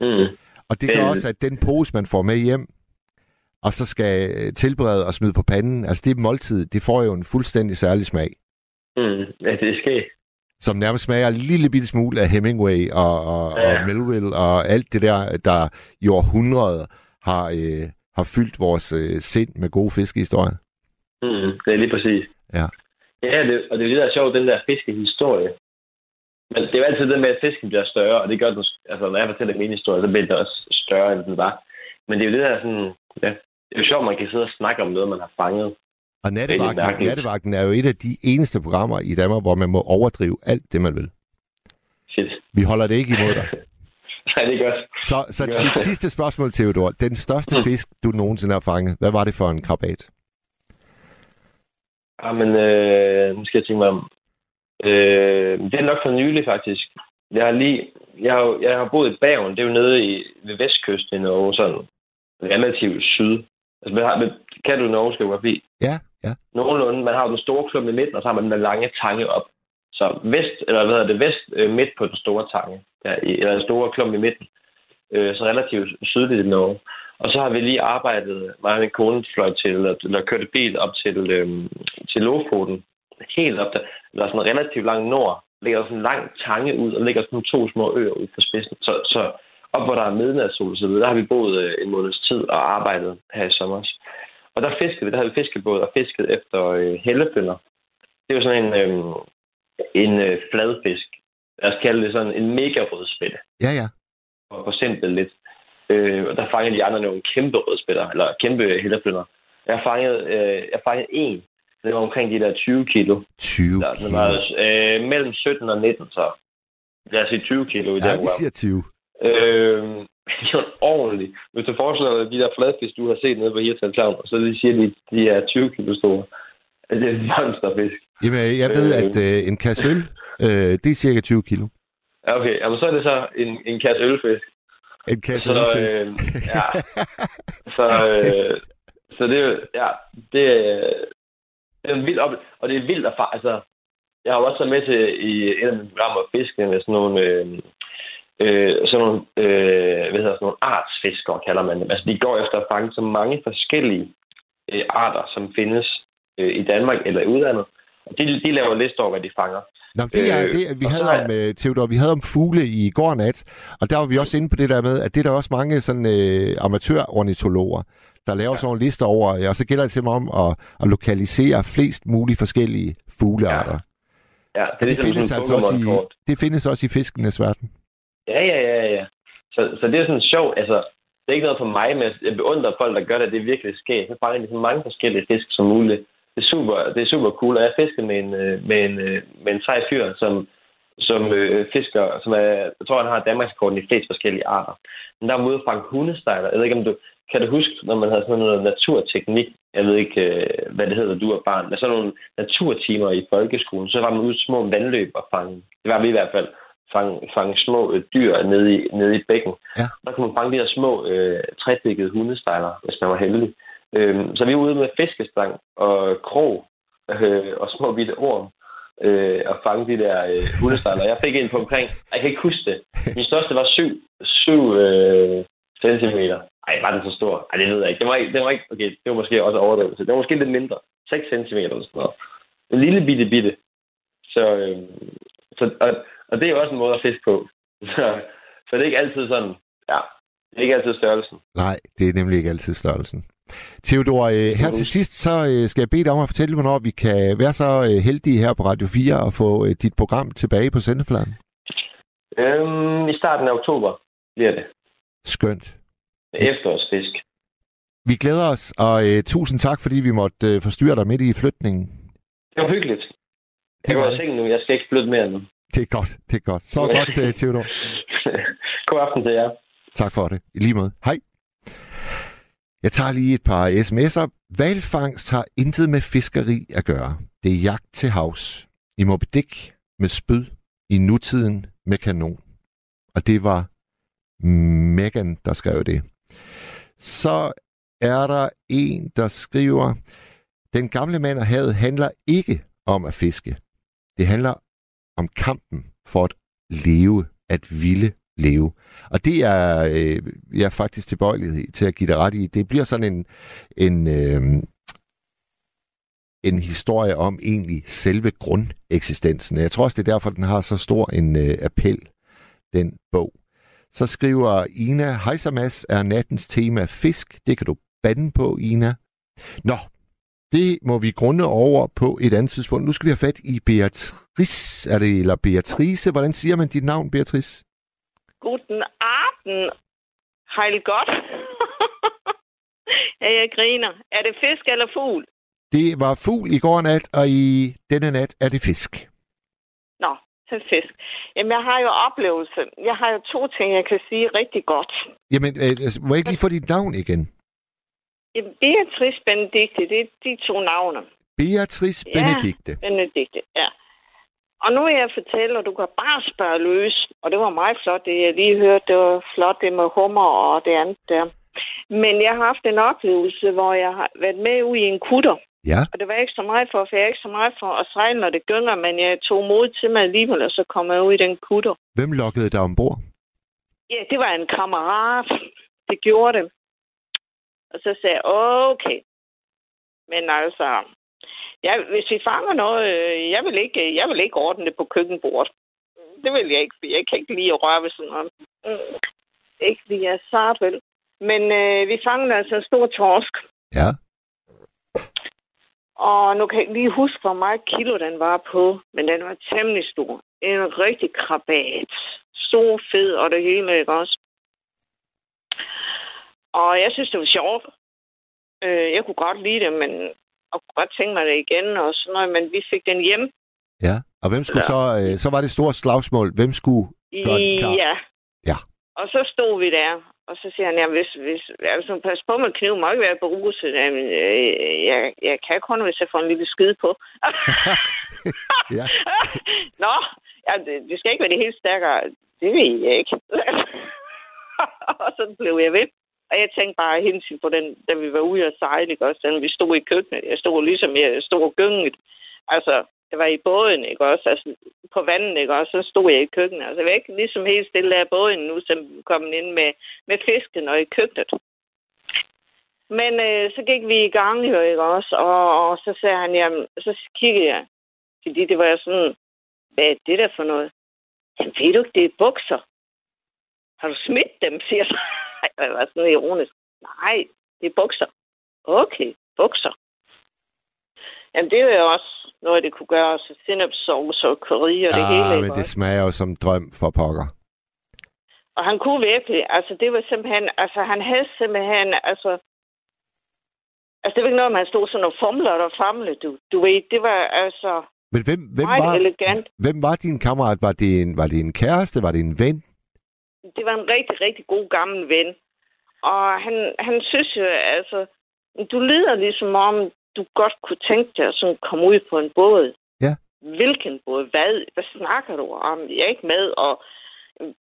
Mm. Og det gør også, at den pose, man får med hjem, og så skal øh, tilberede og smide på panden, altså det måltid, det får jo en fuldstændig særlig smag. Mm. Ja, det skal som nærmest smager en lille bitte smule af Hemingway og, og, ja. og Melville og alt det der, der i århundreder har, øh, har fyldt vores øh, sind med gode fiskehistorier. Mm, det er lige præcis. Ja. Ja, det, og det er det, der er sjovt, den der fiskehistorie. Men det er jo altid det med, at fisken bliver større, og det gør den, altså når jeg fortæller min historie, så bliver den også større, end den var. Men det er jo det der sådan, ja, det er jo sjovt, man kan sidde og snakke om noget, man har fanget. Og nattevagten, nattevagten er jo et af de eneste programmer i Danmark, hvor man må overdrive alt det, man vil. Shit. Vi holder det ikke imod dig. Nej, det er godt. Så, så det mit sidste spørgsmål, Theodor. Den største mm. fisk, du nogensinde har fanget, hvad var det for en krabat? Jamen, øh, nu skal jeg tænke mig om. Øh, det er nok for nylig, faktisk. Jeg har lige... Jeg har, jeg har boet i Bergen, det er jo nede i, ved vestkysten i Norge, sådan relativt syd. Altså, kan du norsk geografi? Ja, ja. Nogenlunde. Man har jo den store klump i midten, og så har man den lange tange op. Så vest, eller hvad hedder det, vest øh, midt på den store tange, ja, eller den store klump i midten. Øh, så relativt sydligt i Norge. Og så har vi lige arbejdet, mig og min kone fløj til, eller, eller kørte bil op til, øh, til Lofoten. Helt op der. Der er sådan relativt langt nord. ligger sådan en lang tange ud, og ligger sådan to små øer ud for spidsen. Så, så op hvor der er midnatssol, så der har vi boet øh, en måneds tid og arbejdet her i sommer. Og der fiskede vi, der havde vi fiskebåd og fisket efter øh, hellefønder. Det er jo sådan en, øh, en øh, fladfisk. Lad os kalde det sådan en mega rødspætte. Ja, ja. Og på simpelt lidt. Øh, og der fangede de andre nogle kæmpe rødspætter, eller kæmpe hellefønder. Jeg fangede, øh, jeg fangede en. Det var omkring de der 20 kilo. 20 der, kilo? var øh, mellem 17 og 19, så lad os sige 20 kilo i ja, den vi siger 20. Øh, de er ordentligt. Hvis du forestiller dig de der fladfisk, du har set nede på Hirtshals Havn, og så de siger, de, de er 20 kilo store. Altså, det er monsterfisk. Jamen, jeg ved, øh, at øh, en kasse øl, øh, det er cirka 20 kilo. Okay, jamen, så er det så en, en kasse ølfisk. En kasse så, ølfisk. Øh, ja. Så, øh, så det, ja, det, det er en vild op, og det er vildt at altså, jeg har også været med til i et af mine programmer fiske med sådan nogle, øh, øh, sådan nogle, øh, hvad hedder sådan nogle artsfiskere, kalder man dem. Altså, de går efter at fange så mange forskellige øh, arter, som findes øh, i Danmark eller i udlandet. Og de, de laver liste over, hvad de fanger. Nå, det er øh, det, vi havde om, uh, Theodor, vi havde om fugle i går nat, og der var vi også inde på det der med, at det er der også mange sådan uh, amatørornitologer, der laver ja. sådan nogle lister over, og så gælder det simpelthen om at, at lokalisere flest mulige forskellige fuglearter. Ja, ja det, er det, ligesom findes altså også i, det findes også i fiskenes verden. Ja, ja, ja, ja. Så, så det er sådan sjovt. Altså, det er ikke noget for mig, men jeg beundrer folk, der gør det, det virkelig sker. Så fanger de så mange forskellige fisk som muligt. Det er super, det er super cool, og jeg fisker med en, øh, med en, øh, med en sej fyr, som, som øh, fisker, som er, jeg tror, han har Danmarkskort i flest forskellige arter. Men der er ude fange hundestejler. Jeg ved ikke, om du, kan du huske, når man havde sådan noget naturteknik, jeg ved ikke, øh, hvad det hedder, du er barn, men sådan nogle naturtimer i folkeskolen, så var man ude små vandløb og fange. Det var vi i hvert fald fange, fange små øh, dyr nede i, nede i bækken. Ja. Der kunne man fange de her små øh, trædækkede hundestejler, hvis man var heldig. Øhm, så vi var ude med fiskestang og krog øh, og små bitte orm øh, og fange de der øh, hundestejler. Jeg fik en på omkring, jeg kan ikke huske det. Min største var 7, 7 øh, centimeter. Ej, var den så stor? Ej, det ved jeg ikke. Det var ikke, det var ikke okay, det var måske også overdrivelse. Det var måske lidt mindre. 6 centimeter eller sådan noget. En lille bitte bitte. Så, øh, så og, og det er jo også en måde at fiske på. Så, så det er ikke altid sådan, ja, det er ikke altid størrelsen. Nej, det er nemlig ikke altid størrelsen. Theodor, øh, her til sidst, så øh, skal jeg bede dig om at fortælle, hvornår vi kan være så øh, heldige her på Radio 4 og få dit program tilbage på sendefladen. Øhm, I starten af oktober bliver det. Skønt. Efterårsfisk. Vi glæder os, og uh, tusind tak, fordi vi måtte uh, forstyrre dig midt i flytningen. Det var hyggeligt. Jeg går i seng nu. Jeg skal ikke flytte mere nu. Det er godt, det er godt. Så godt, uh, Theodor. God aften til jer. Tak for det. I lige måde. Hej. Jeg tager lige et par sms'er. Valfangst har intet med fiskeri at gøre. Det er jagt til havs. I Moby Dick med spyd. I nutiden med kanon. Og det var Megan, der skrev det. Så er der en, der skriver, den gamle mand og havet handler ikke om at fiske. Det handler om kampen for at leve, at ville leve. Og det er øh, jeg er faktisk tilbøjelig til at give dig ret i. Det bliver sådan en, en, øh, en historie om egentlig selve grundeksistensen. Jeg tror også, det er derfor, den har så stor en øh, appel, den bog. Så skriver Ina, Hejsamas er nattens tema fisk. Det kan du bande på, Ina. Nå, det må vi grunde over på et andet tidspunkt. Nu skal vi have fat i Beatrice, er det, eller Beatrice. Hvordan siger man dit navn, Beatrice? Guten Abend. Hejl godt. ja, jeg griner. Er det fisk eller fugl? Det var fugl i går nat, og i denne nat er det fisk. Nå, det er fisk. Jamen, jeg har jo oplevelse. Jeg har jo to ting, jeg kan sige rigtig godt. Jamen, øh, må jeg ikke lige få dit navn igen? Jamen, Beatrice Benedikte, det er de to navne. Beatrice Ja. Benedikte. Benedikte, ja. Og nu vil jeg fortælle, og du kan bare spørge løs. Og det var meget flot, det jeg lige hørte. Det var flot, det med hummer og det andet der. Men jeg har haft en oplevelse, hvor jeg har været med ude i en kutter. Ja, Og det var ikke så meget for, for jeg er ikke så meget for at sejle, når det gynger, men jeg tog mod til mig alligevel, og så kom jeg ud i den kutter. hvem lokkede dig ombord? Ja, det var en kammerat. Det gjorde det. Og så sagde jeg, okay. Men altså, ja, hvis vi fanger noget, øh, jeg vil ikke, jeg vil ikke ordne det på køkkenbordet. Det vil jeg ikke, for jeg kan ikke lide at røre ved sådan noget. Mm. Ikke fordi jeg er sart, vel. Men øh, vi fangede altså en stor torsk. Ja. Og nu kan jeg lige huske, hvor meget kilo den var på, men den var temmelig stor. En rigtig krabat. Stor, fed og det hele, ikke også? Og jeg synes, det var sjovt. Øh, jeg kunne godt lide det, men og kunne godt tænke mig det igen og sådan noget, men vi fik den hjem. Ja. Og hvem skulle så... Øh, så var det store slagsmål. Hvem skulle gøre den klar? Ja. Ja. Og så stod vi der, og så siger han, ja, hvis, hvis, altså, pas på med kniv, må ikke være beruset. Jamen, øh, jeg, jeg kan kun, hvis jeg får en lille skide på. Ja. Nå, ja, det, det skal ikke være det helt stærkere. Det ved jeg ikke. og så blev jeg ved. Og jeg tænkte bare hensyn på den, da vi var ude og sejle, ikke også? Den, vi stod i køkkenet. Jeg stod ligesom, jeg stod gynget. Altså, det var i båden, ikke også? Altså, på vandet, ikke også? Så stod jeg i køkkenet. Altså, jeg var ikke ligesom helt stille af båden nu, som kom ind med, med fisken og i køkkenet. Men øh, så gik vi i gang, jo, ikke også? Og, og så sagde han, jamen, så kiggede jeg. Fordi det var sådan, hvad er det der for noget? Jamen, ved du ikke, det er bukser. Har du smidt dem, siger jeg. Og jeg var sådan ironisk. Nej, det er bukser. Okay, bukser. Jamen, det er jo også noget, det kunne gøre. Så sinapsauce og curry og det hele. Ah, ikke men det smager jo som drøm for pokker. Og han kunne virkelig, altså det var simpelthen, altså han havde simpelthen, altså, altså det var ikke noget, man stod sådan og fumlede og famlede, du, du ved, det var altså Men hvem, hvem, meget var, elegant. hvem var din kammerat? Var det, en, var det en kæreste? Var det en ven? Det var en rigtig, rigtig god gammel ven. Og han, han synes jo, altså, du lyder ligesom om, du godt kunne tænke dig at sådan komme ud på en båd. Ja. Hvilken båd? Hvad? Hvad snakker du om? Jeg er ikke med, og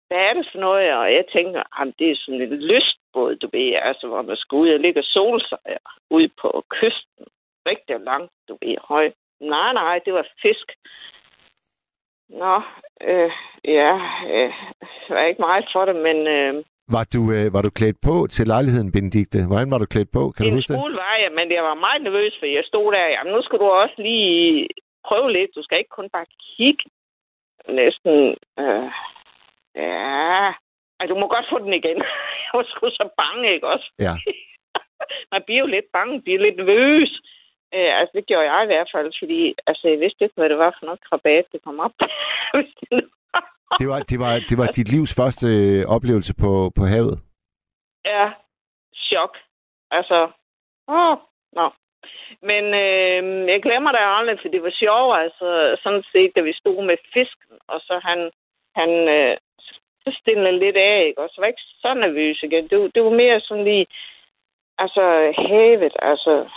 hvad er det for noget? Og jeg tænker, at det er sådan en lystbåd, du ved, altså, hvor man skal ud og ligge og sole sig ud på kysten. Rigtig langt, du ved, høj. Nej, nej, det var fisk. Nå, øh, ja, øh, det var ikke meget for det, men øh, Var du, øh, var du klædt på til lejligheden, Benedikte? Hvordan var du klædt på? Kan du huske det? smule var jeg, men jeg var meget nervøs, for jeg stod der, jamen nu skal du også lige prøve lidt. Du skal ikke kun bare kigge. Næsten, øh, ja, Ej, du må godt få den igen. jeg var sgu så bange, ikke også? Ja. Man bliver jo lidt bange, bliver lidt nervøs. Øh, altså, det gjorde jeg i hvert fald, fordi altså, jeg vidste ikke, hvad det var for noget krabat, det kom op. Det var, det, var, det var dit livs første øh, oplevelse på, på havet. Ja, chok. Altså, åh, nå. Men øh, jeg glemmer det aldrig, for det var sjovt, altså sådan set, da vi stod med fisken, og så han, han øh, så stillede lidt af, ikke? og så var jeg ikke så nervøs igen. Det, det var mere sådan lige, altså havet, altså...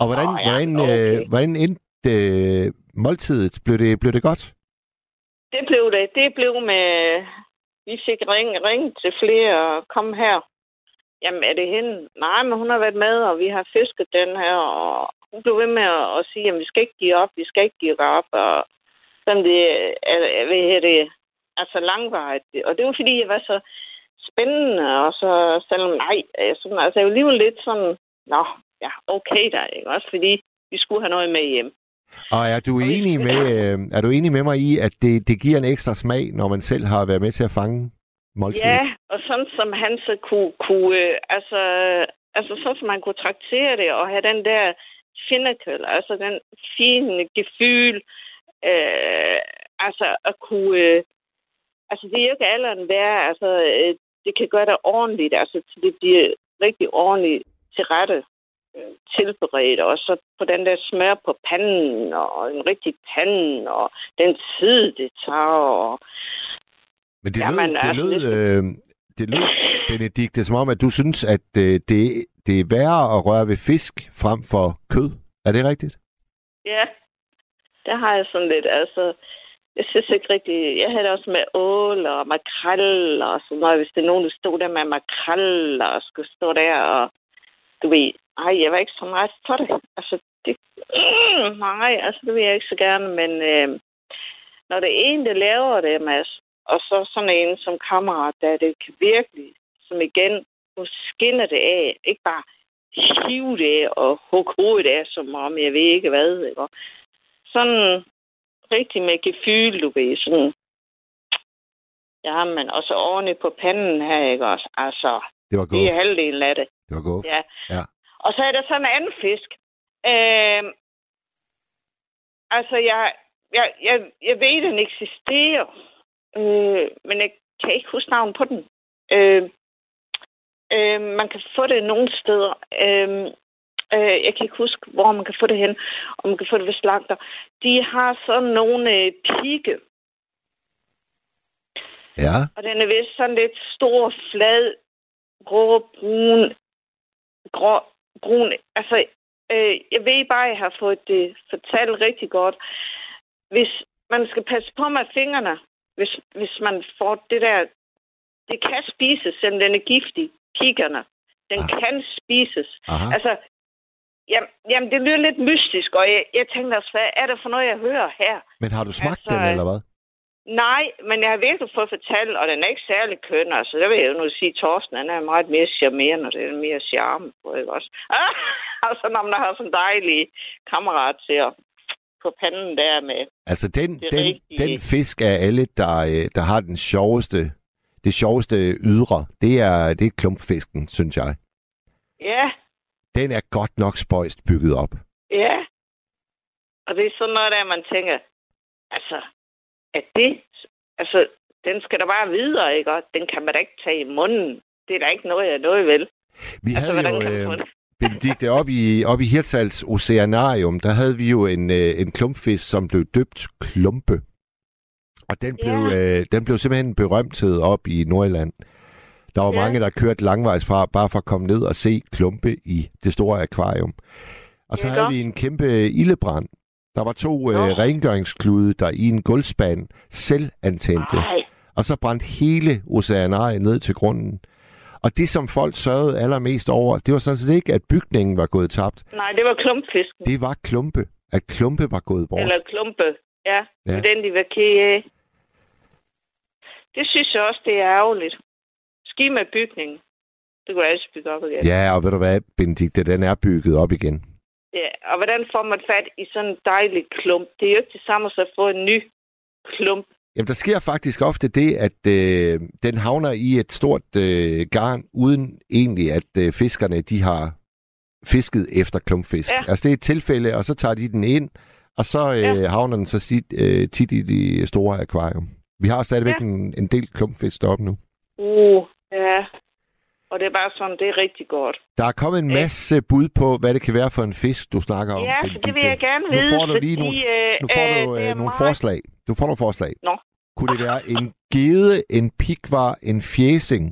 Og hvordan, nå, ja, hvordan, okay. øh, hvordan endte øh, måltidet? Blev det, blev det godt? Det blev det. Det blev med... Vi fik ring, ring til flere og kom her. jamen er det hende? Nej, men hun har været med, og vi har fisket den her, og hun blev ved med at, at sige, at vi skal ikke give op, vi skal ikke give op, og sådan det, er, hvad det, altså langvarigt. Og det var fordi, jeg var så spændende, og så selvom nej, sådan, altså jeg var alligevel lidt sådan, nå, ja, okay der, ikke? Også fordi vi skulle have noget med hjem. Og er du, enig med, øh, er du enig med mig i, at det, det giver en ekstra smag, når man selv har været med til at fange måltidet? Ja, og sådan som han så kunne, kunne øh, altså, altså sådan som man kunne traktere det, og have den der finnekel, altså den fine gefyl, øh, altså at kunne, øh, altså det er jo ikke alderen værd, altså øh, det kan gøre det ordentligt, altså det bliver rigtig ordentligt til rette tilberedt, og så på den der smør på panden, og en rigtig pande, og den tid, det tager, og Men det Jamen, lød, det altså, lød, det- øh, det lød Benedikt, det er som om, at du synes, at øh, det, det er værre at røre ved fisk frem for kød. Er det rigtigt? Ja, der har jeg sådan lidt, altså, jeg synes ikke rigtig, jeg havde det også med ål og makrel og sådan noget, hvis det er nogen, der stod der med makrel og skulle stå der og, du ved, ej, jeg var ikke så meget for det. Altså, det, mm, nej, altså, det vil jeg ikke så gerne, men øh, når det er en, der laver det, Mads, og så sådan en som kammerat, der det kan virkelig, som igen, nu skinner det af, ikke bare hive det af og hugge hovedet af, som om jeg ved ikke hvad. Ikke? Og Sådan rigtig med gefyl, du ved, sådan. Ja, men også ordentligt på panden her, ikke også? Altså, Det var det er godt. halvdelen af det. Det var godt. Ja. Ja. Og så er der sådan en anden fisk. Øh, altså, jeg, jeg, jeg, jeg ved, den eksisterer, øh, men jeg kan ikke huske navnet på den. Øh, øh, man kan få det nogle steder. Øh, øh, jeg kan ikke huske, hvor man kan få det hen, og man kan få det ved slagter. De har sådan nogle øh, pigge, Ja. og den er vist sådan lidt stor, flad, grå, brun, grå, brun. Altså, øh, jeg ved bare, at jeg har fået det fortalt rigtig godt. Hvis man skal passe på med fingrene, hvis, hvis man får det der... Det kan spises, selvom den er giftig. Piggerne. Den Ah. kan spises. Aha. Altså, jamen, jamen, det lyder lidt mystisk, og jeg, jeg tænkte også, hvad er det for noget, jeg hører her? Men har du smagt altså, den, eller hvad? Nej, men jeg har virkelig fået fortalt, og den er ikke særlig køn. Altså, der vil jeg jo nu sige, Torsten han er meget mere charmerende, og det er mere charme på, ikke også? Ah, altså, når man har sådan en dejlig kammerat til at på panden der med. Altså, den, Det den, rigtigt. den fisk af alle, der, øh, der har den sjoveste, det sjoveste ydre, det er, det er klumpfisken, synes jeg. Ja, Den er godt nok spøjst bygget op. ja. Og det er sådan noget, der man tænker, altså, at det, altså, den skal da bare videre, ikke? Og den kan man da ikke tage i munden. Det er da ikke noget, jeg noget vel. Vi Altså, havde jo, man øh, det? Benedikte, op i, op i Hirtshals Oceanarium, der havde vi jo en, øh, en klumpfisk, som blev døbt Klumpe. Og den blev, øh, den blev simpelthen berømthed op i Nordjylland. Der var Ja. mange, der kørte langvejs fra, bare for at komme ned og se klumpe i det store akvarium. Og så Ja, havde vi en kæmpe ildebrand. Der var to øh, rengøringsklude, der i en gulvspand selv antændte. Nej, Og så brændte hele oceanariet ned til grunden. Og det, som folk sørgede allermest over, det var sådan set ikke, at bygningen var gået tabt. nej, det var klumpfisken. Det var klumpe. At klumpe var gået bort. Eller klumpe. Ja, Ja. den de var ked af. Det synes jeg også, det er ærgerligt. Ski med bygningen. Det kunne altid bygge op igen. Ja, og ved du hvad, Benedikte, den er bygget op igen. Ja. Og hvordan får man fat i sådan en dejlig klump? Det er jo ikke det samme som at få en ny klump. Jamen, der sker faktisk ofte det, at øh, den havner i et stort øh, garn, uden egentlig, at øh, fiskerne de har fisket efter klumpfisk. Ja. Altså, det er et tilfælde, og så tager de den ind, og så øh, Ja. havner den så sit, øh, tit i det store akvarium. Vi har stadigvæk Ja. en, en del klumpfisk deroppe nu. Uh, ja. Og det er bare sådan, det er rigtig godt. Der er kommet en Ja. masse bud på, hvad det kan være for en fisk, du snakker om. Ja, det vil jeg gerne Nu vide, får du lige fordi, nogle, øh, nu får øh, du øh, er nogle meget- forslag. Du får nogle forslag. Nå. Kunne det være en gede, en pikvar, en fjæsing?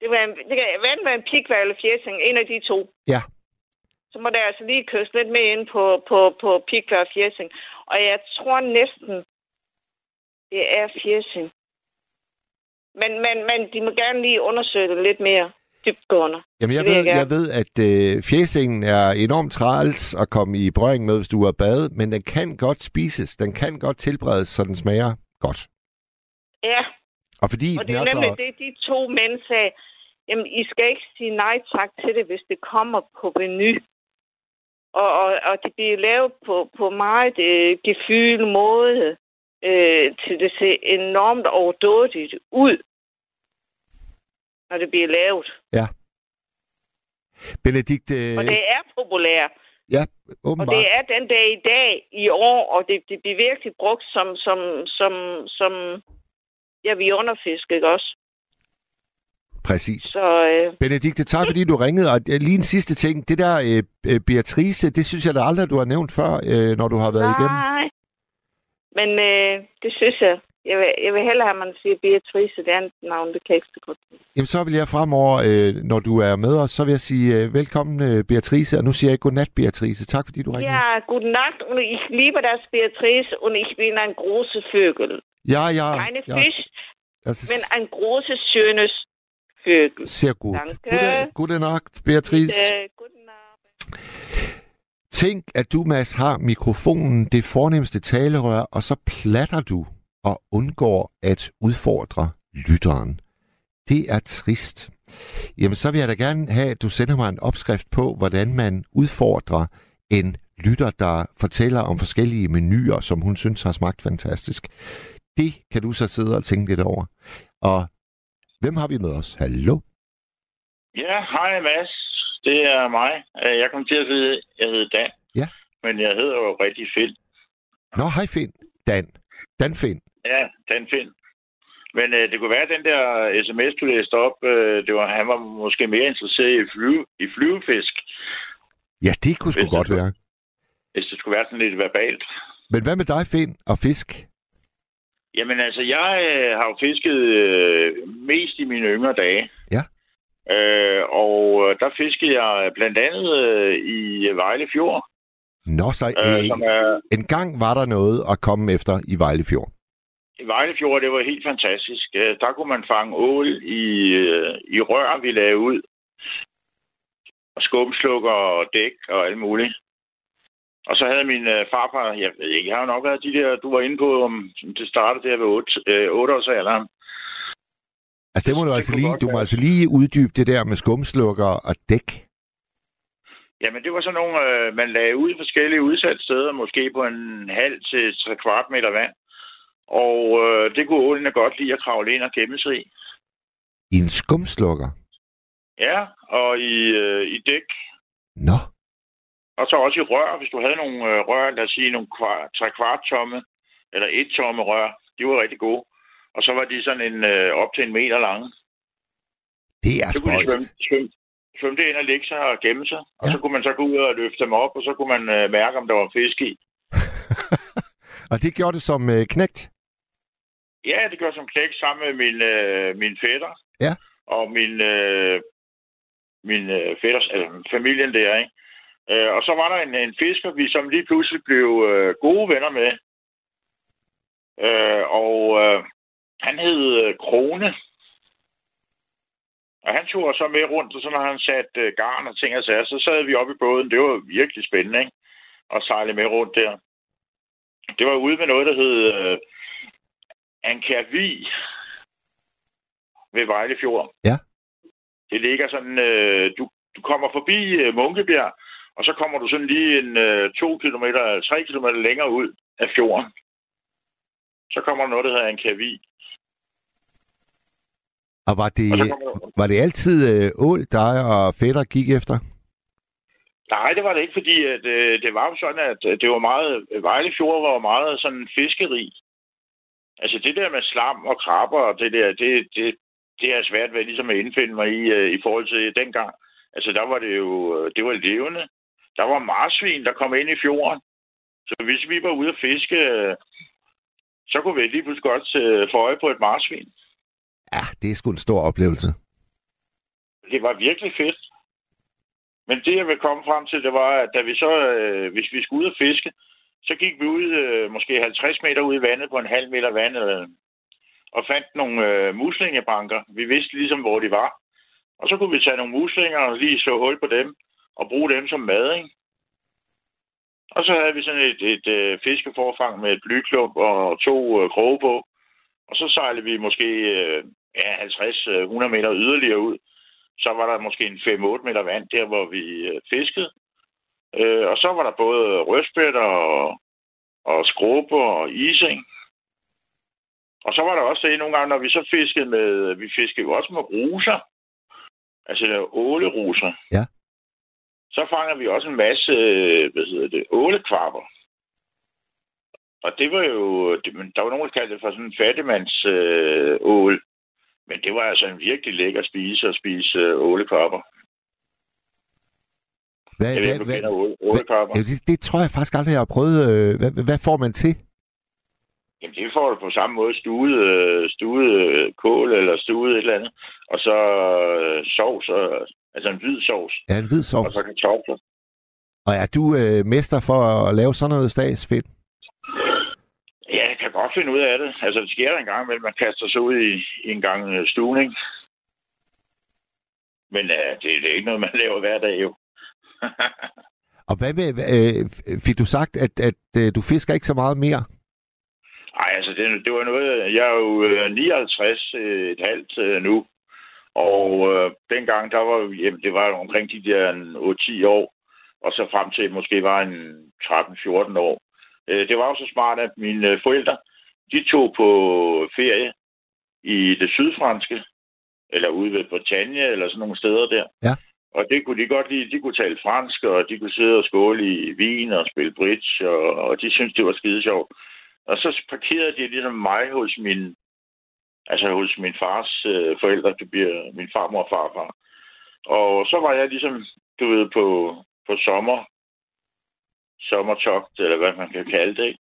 Det, var en, det kan enten være en pikvær eller fjesing, en af de to. Ja. Så må der altså lige køres lidt mere ind på, på, på pikvær og fjesing. Og jeg tror næsten, det er fjesing. Men, men, men de må gerne lige undersøge det lidt mere. dybgående. Jamen, jeg ved, jeg jeg ved, at øh, fjesingen er enormt træls at komme i berøring med, hvis du er bad, men den kan godt spises. Den kan godt tilberedes, så den smager godt. Ja, Og fordi og det er nemlig så... det, de to mænd sagde. Jamen, I skal ikke sige nej tak til det, hvis det kommer på menu. Og, og, og det bliver lavet på, på meget øh, gefyl måde, øh, til det ser enormt overdådigt ud, når det bliver lavet. Benedikt, øh, Og det er populært. Og åbenbart... det er den dag i dag i år, og det, det bliver virkelig brugt som, som, som, som ja, vi underfisk, ikke også? Præcis. Så øh, Benedikte, tak fordi du ringede. Og lige en sidste ting. Det der øh, øh, Beatrice, det synes jeg da aldrig, du har nævnt før, øh, når du har været igennem. nej. Men øh, det synes jeg. Jeg vil, jeg vil hellere have, at man siger Beatrice, det andet navn, det kan jeg ikke så godt. Jamen, så vil jeg fremover, øh, når du er med os, så vil jeg sige øh, velkommen, øh, Beatrice. Og nu siger jeg godnat, Beatrice. Tak fordi du ringede. Ja, Nacht und ich liebe das Beatrice und ich bin ein große Vögel. Ja, ja. Keine ja. Fisch, Das men ein großes, schönes Vögel. Sehr gut. Danke. Gute, gute Nacht, Beatrice. Äh, guten Abend. Tænk, at du, Mads, har mikrofonen, det fornemmeste talerør, og så platter du og undgår at udfordre lytteren. Det er trist. Jamen, så vil jeg da gerne have, at du sender mig en opskrift på, hvordan man udfordrer en lytter, der fortæller om forskellige menuer, som hun synes har smagt fantastisk. Det kan du så sidde og tænke lidt over. Og hvem har vi med os? Hallo? Ja, hej Mads. Det er mig. Øh, Jeg kom til at sige, jeg hedder Dan. Ja. Men jeg hedder jo rigtig Finn. Nå, hej Finn. Dan. Dan Finn. Ja, Dan Finn. Men øh, det kunne være, at den der sms, du læste op, øh, det var, han var måske mere interesseret i, flyve, i flyvefisk, Ja, det kunne sgu det godt skulle- være. hvis det skulle være sådan lidt verbalt. Men hvad med dig, Finn, og fisk? Jamen altså, jeg øh, har jo fisket øh, mest i mine yngre dage. Ja. Øh, og øh, der fiskede jeg blandt andet øh, i Vejle Fjord. Nå, så Øh, øh, som er, en gang var der noget at komme efter i Vejlefjord. I Vejlefjord, det var helt fantastisk. Øh, Der kunne man fange ål i, øh, i rør, vi lavede ud. Og skumslukker og dæk og alt muligt. Og så havde min øh, farfar, jeg jeg har jo nok været de der, du var inde på, om det startede der ved 8, øh, 8 års alderen. Altså, det må du Det altså lige, du må altså lige uddybe det der med skumslukker og dæk. Jamen, det var sådan nogle, øh, man lagde ud i forskellige udsatte steder, måske på en halv til tre kvart meter vand. Og øh, det kunne ålene godt lide at kravle ind og gemme sig i. I en skumslukker. Ja, og i, øh, i dæk Nå, Og så også i rør, hvis du havde nogle øh, rør, lad os sige nogle kvart, tre kvart tomme, eller et tomme rør, de var rigtig gode. Og så var de sådan en øh, op til en meter lange. det er Så kunne de svømme, svømme, svømme det ind og lægge sig og gemme sig. Og Ja. så kunne man så gå ud og løfte dem op, og så kunne man øh, mærke, om der var fisk i. og det gjorde det som øh, knægt. Ja, det gør som knæk sammen med min, øh, min fætter. Ja. Og min, øh, min øh, fætters, altså familien der, ikke? Øh, og så var der en, en fisker, vi som lige pludselig blev øh, gode venner med. Øh, og øh, han hed øh, Krone. Og han tog så med rundt, og så når han satte øh, garn og ting og sager, så sad vi oppe i båden. Det var virkelig spændende, ikke? At sejle med rundt der. Det var ude med noget, der hed øh, Ankervi ved Vejlefjord. Ja. Det ligger sådan, øh, du, du kommer forbi øh, Munkebjerg, og så kommer du sådan lige en øh, to kilometer, tre kilometer længere ud af fjorden. Så kommer der noget, der hedder Ankervi. Og var det, Og der, var det altid øh, ål, dig og fætter gik efter? Nej, det var det ikke, fordi at, øh, det var jo sådan, at øh, det var meget... Vejlefjord var jo meget sådan fiskeri. Altså det der med slam og krabber og det der, det, det, det er svært ved ligesom at indfinde mig i, øh, i forhold til dengang. Altså der var det jo, øh, det var levende. Der var marsvin, der kom ind i fjorden. Så hvis vi var ude at fiske, øh, så kunne vi lige pludselig godt øh, få øje på et marsvin. Ja, det er sgu en stor oplevelse. det var virkelig fedt. Men det, jeg vil komme frem til, det var, at da vi så, øh, hvis vi skulle ud og fiske, så gik vi ud, øh, måske 50 meter ud i vandet på en halv meter vand, øh, og fandt nogle øh, muslingebanker. Vi vidste ligesom, hvor de var. Og så kunne vi tage nogle muslinger og lige slå hul på dem og bruge dem som mad, ikke? Og så havde vi sådan et, et, et fiskeforfang med et blyklump og to øh, kroge på. Og så sejlede vi måske øh, ja, 50-100 øh, meter yderligere ud. Så var der måske en 5-8 meter vand der, hvor vi øh, fiskede. Øh, og så var der både røstbætter og, og skrubber og ising. Og så var der også det nogle gange, når vi så fiskede med, vi fiskede jo også med ruser. Altså åleruser. Ja. Så fanger vi også en masse, hvad hedder det, ålekvarper. Og det var jo, det, men der var nogen, der kaldte det for sådan en fattigmands øh, ål. Men det var altså en virkelig lækker spise at spise øh, ålekvarper. Hvad, Jeg ved hvad, ikke, du hvad, åle- ålekvarper. ja, det, det tror jeg faktisk aldrig, jeg har prøvet. øh, Hvad, hvad får man til? Jamen, det får du på samme måde stuet, øh, stuet øh, kål eller stuet et eller andet. Og så øh, sovs, og, altså en hvid sovs. Ja, en hvid Og sovs. så kartofler. Og er du øh, mester for at lave sådan noget stagsfedt? Ja, jeg kan godt finde ud af det. Altså, det sker der en gang imellem, man kaster sig ud i, i en gang øh, stuning. Men øh, det, det er ikke noget, man laver hver dag, jo. Og hvad med, øh, fik du sagt, at, at øh, du fisker ikke så meget mere? Ej, altså, det, det var noget... Jeg er jo øh, 59 øh, et halvt øh, nu. Og øh, dengang, der var jamen, det var omkring de der en 8-10 år. Og så frem til måske var en 13-14 år. Øh, det var jo så smart, at mine forældre, de tog på ferie i det sydfranske. Eller ude ved Bretagne, eller sådan nogle steder der. Ja. Og det kunne de godt lide. De kunne tale fransk, og de kunne sidde og skåle i vin og spille bridge, og, og de syntes, det var skide sjovt. Og så parkerede de ligesom mig hos min, altså hos min fars øh, forældre, det bliver min farmor og farfar. Og så var jeg ligesom, du ved, på, på sommer, sommertogt, eller hvad man kan kalde det.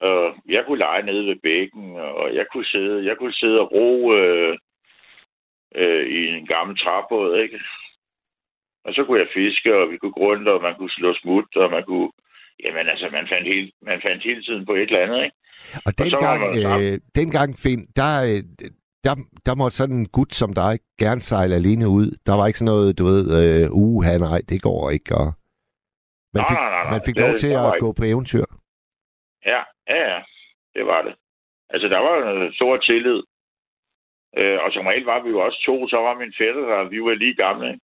Og jeg kunne lege nede ved bækken, og jeg kunne sidde, jeg kunne sidde og ro øh, øh, i en gammel træbåd, ikke? Og så kunne jeg fiske, og vi kunne gå rundt, og man kunne slå smut, og man kunne... Jamen altså, man fandt, hele, man fandt hele tiden på et eller andet, ikke? Og dengang, sammen. øh, dengang Finn, der, øh, der, der måtte sådan en gut som dig gerne sejle alene ud. Der var ikke sådan noget, du ved, øh, uh, nej, det går ikke. Og man Nej, fik, nej, nej, man fik Det- lov til at ikke. gå på eventyr. Ja, ja, ja. Det var det. Altså, der var en stor tillid. Øh, og som regel var vi jo også to, så var min fætter der, vi var lige gamle, ikke?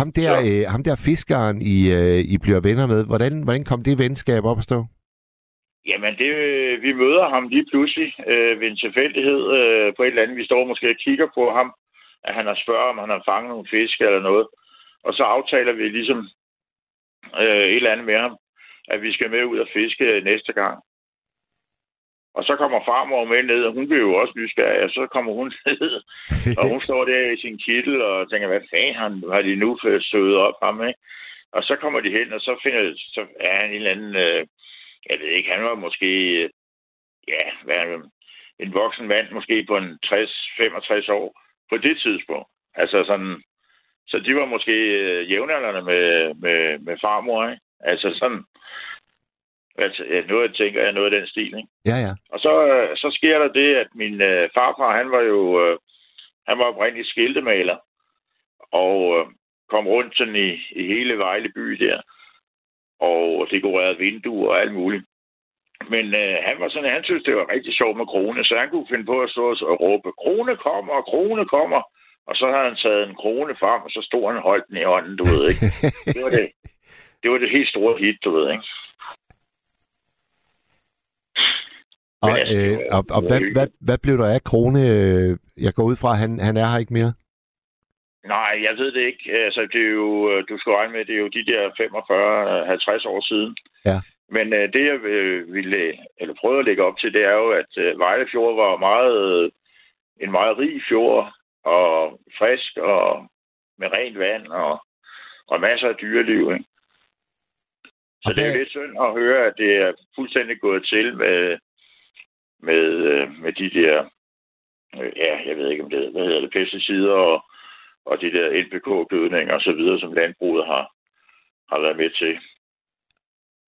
Ham der, øh, ham der fiskeren, I, øh, I bliver venner med, hvordan, hvordan kom det venskab op at stå? Jamen, det, vi møder ham lige pludselig øh, ved en tilfældighed øh, på et eller andet. Vi står måske og kigger på ham, at han har spørget, om han har fanget nogle fisk eller noget. Og så aftaler vi ligesom øh, et eller andet med ham, at vi skal med ud og fiske næste gang. Og så kommer farmor med ned, og hun bliver jo også nysgerrig, og så kommer hun ned, og hun står der i sin kittel og tænker, hvad fanden han, har de nu søget op ham, ikke? Og så kommer de hen, og så, finder, så er han en eller anden, øh, jeg ved ikke, han var måske, øh, ja, hvad er det, en voksen mand, måske på en 60-65 år, på det tidspunkt. Altså sådan, så de var måske øh, jævnaldrende med, med, med farmor, ikke? Altså sådan, altså, noget, jeg tænker jeg, noget af den stil, ikke? Ja, ja. Og så, øh, så sker der det, at min øh, farfar, han var jo, øh, han var oprindeligt skiltemaler, og øh, kom rundt sådan i, i hele Vejle by der, og dekorerede vinduer og alt muligt. Men øh, han var sådan, han synes, det var rigtig sjovt med krone, så han kunne finde på at stå og råbe, krone kommer, krone kommer. Og så havde han taget en krone frem, og så stod han og holdt den i hånden, du ved, ikke? Det var det, det, var det helt store hit, du ved, ikke? Og, Men altså, øh, og, og hvad, hvad, hvad blev der af Krone? Jeg går ud fra, at han, han er her ikke mere. Nej, jeg ved det ikke. Altså, det er jo, du skal regne med, det er jo de der 45-50 år siden. Ja. Men øh, det, jeg øh, ville, eller prøvede at lægge op til, det er jo, at øh, Vejle Fjord var meget, en meget rig fjord, og frisk, og med rent vand, og, og masser af dyreliv. Ikke? Så det er jo lidt synd at høre, at det er fuldstændig gået til med, med, øh, med de der, øh, ja, jeg ved ikke om det, hvad hedder det, pesticider og, og de der NPK-gødninger og så videre, som landbruget har, har været med til.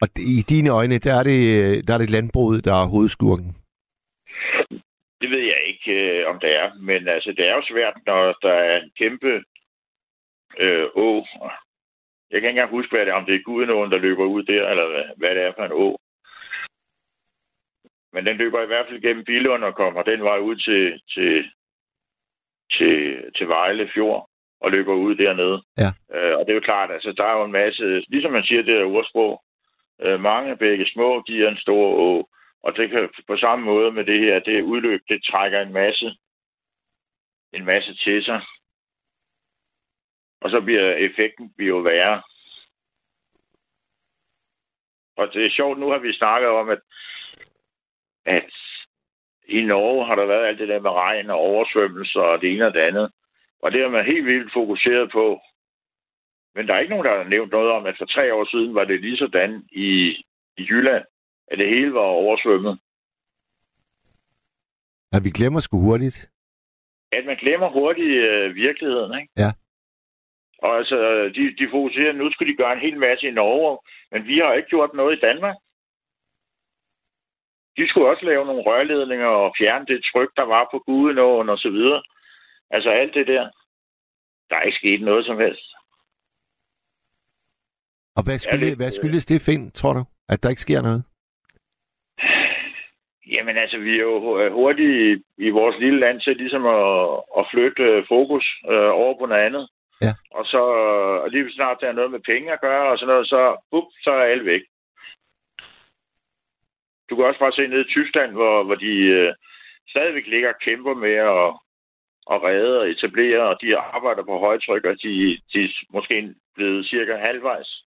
Og i dine øjne, der er det, der er det landbruget, der er hovedskurken. Det ved jeg ikke. ikke, øh, om det er. Men altså, det er jo svært, når der er en kæmpe øh, å. Jeg kan ikke engang huske, hvad det er, om det er Gudenåen, der løber ud der, eller hvad, hvad det er for en å. Men den løber i hvert fald gennem Billund og kommer den vej ud til, til, til, til Vejle Fjord og løber ud dernede. Ja. Øh, og det er jo klart, altså der er jo en masse, ligesom man siger det der ordsprog, øh, mange begge små giver en stor å. Og det kan på samme måde med det her, det udløb, det trækker en masse, en masse til sig. Og så bliver effekten bliver værre. Og det er sjovt, nu har vi snakket om, at, at i Norge har der været alt det der med regn og oversvømmelser og det ene og det andet. Og det er man helt vildt fokuseret på. Men der er ikke nogen, der har nævnt noget om, at for tre år siden var det lige sådan i, i Jylland, at det hele var oversvømmet. At vi glemmer sgu hurtigt. At man glemmer hurtigt øh, virkeligheden, ikke? Ja. Og altså, de, de fokuserer, nu skal de gøre en hel masse i Norge, men vi har ikke gjort noget i Danmark. De skulle også lave nogle rørledninger og fjerne det tryk, der var på Gudenåen og så videre. Altså alt det der. Der er ikke sket noget som helst. Og hvad skulle, lidt, hvad skyldes det, Finn, tror du? At der ikke sker noget? Jamen altså, vi er jo hurtigt i vores lille land til ligesom at, at flytte øh, fokus øh, over på noget andet. Ja. Og så og lige snart der er noget med penge at gøre og sådan noget, så, up, så er alle væk. Du kan også bare se ned i Tyskland, hvor, hvor de øh, stadigvæk ligger og kæmper med at, at redde og etablere, og de arbejder på højtryk, og de, de er måske blevet cirka halvvejs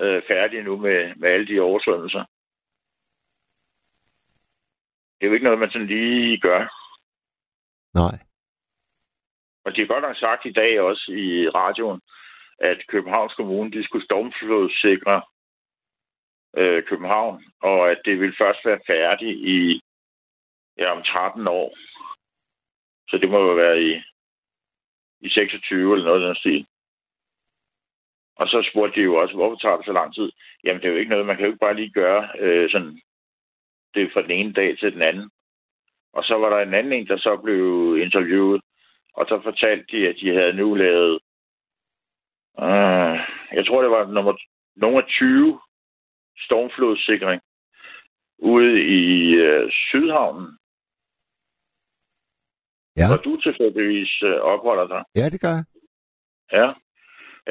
øh, færdige nu med, med alle de oversvømmelser. Det er jo ikke noget, man sådan lige gør. Nej. Og de har godt nok sagt i dag også i radioen, at Københavns Kommune de skulle stormflodssikre øh, København, og at det vil først være færdigt i ja, om 13 år. Så det må jo være i, i 26 eller noget af den stil. Og så spurgte de jo også, hvorfor tager det så lang tid? Jamen, det er jo ikke noget, man kan jo ikke bare lige gøre øh, sådan, det er fra den ene dag til den anden. Og så var der en anden en, der så blev interviewet, og så fortalte de, at de havde nu lavet, øh, jeg tror, det var nummer, nummer 20 stormflodssikring ude i øh, Sydhavnen. Ja. Hvor du tilfældigvis øh, opholder dig. Ja, det gør jeg. Ja.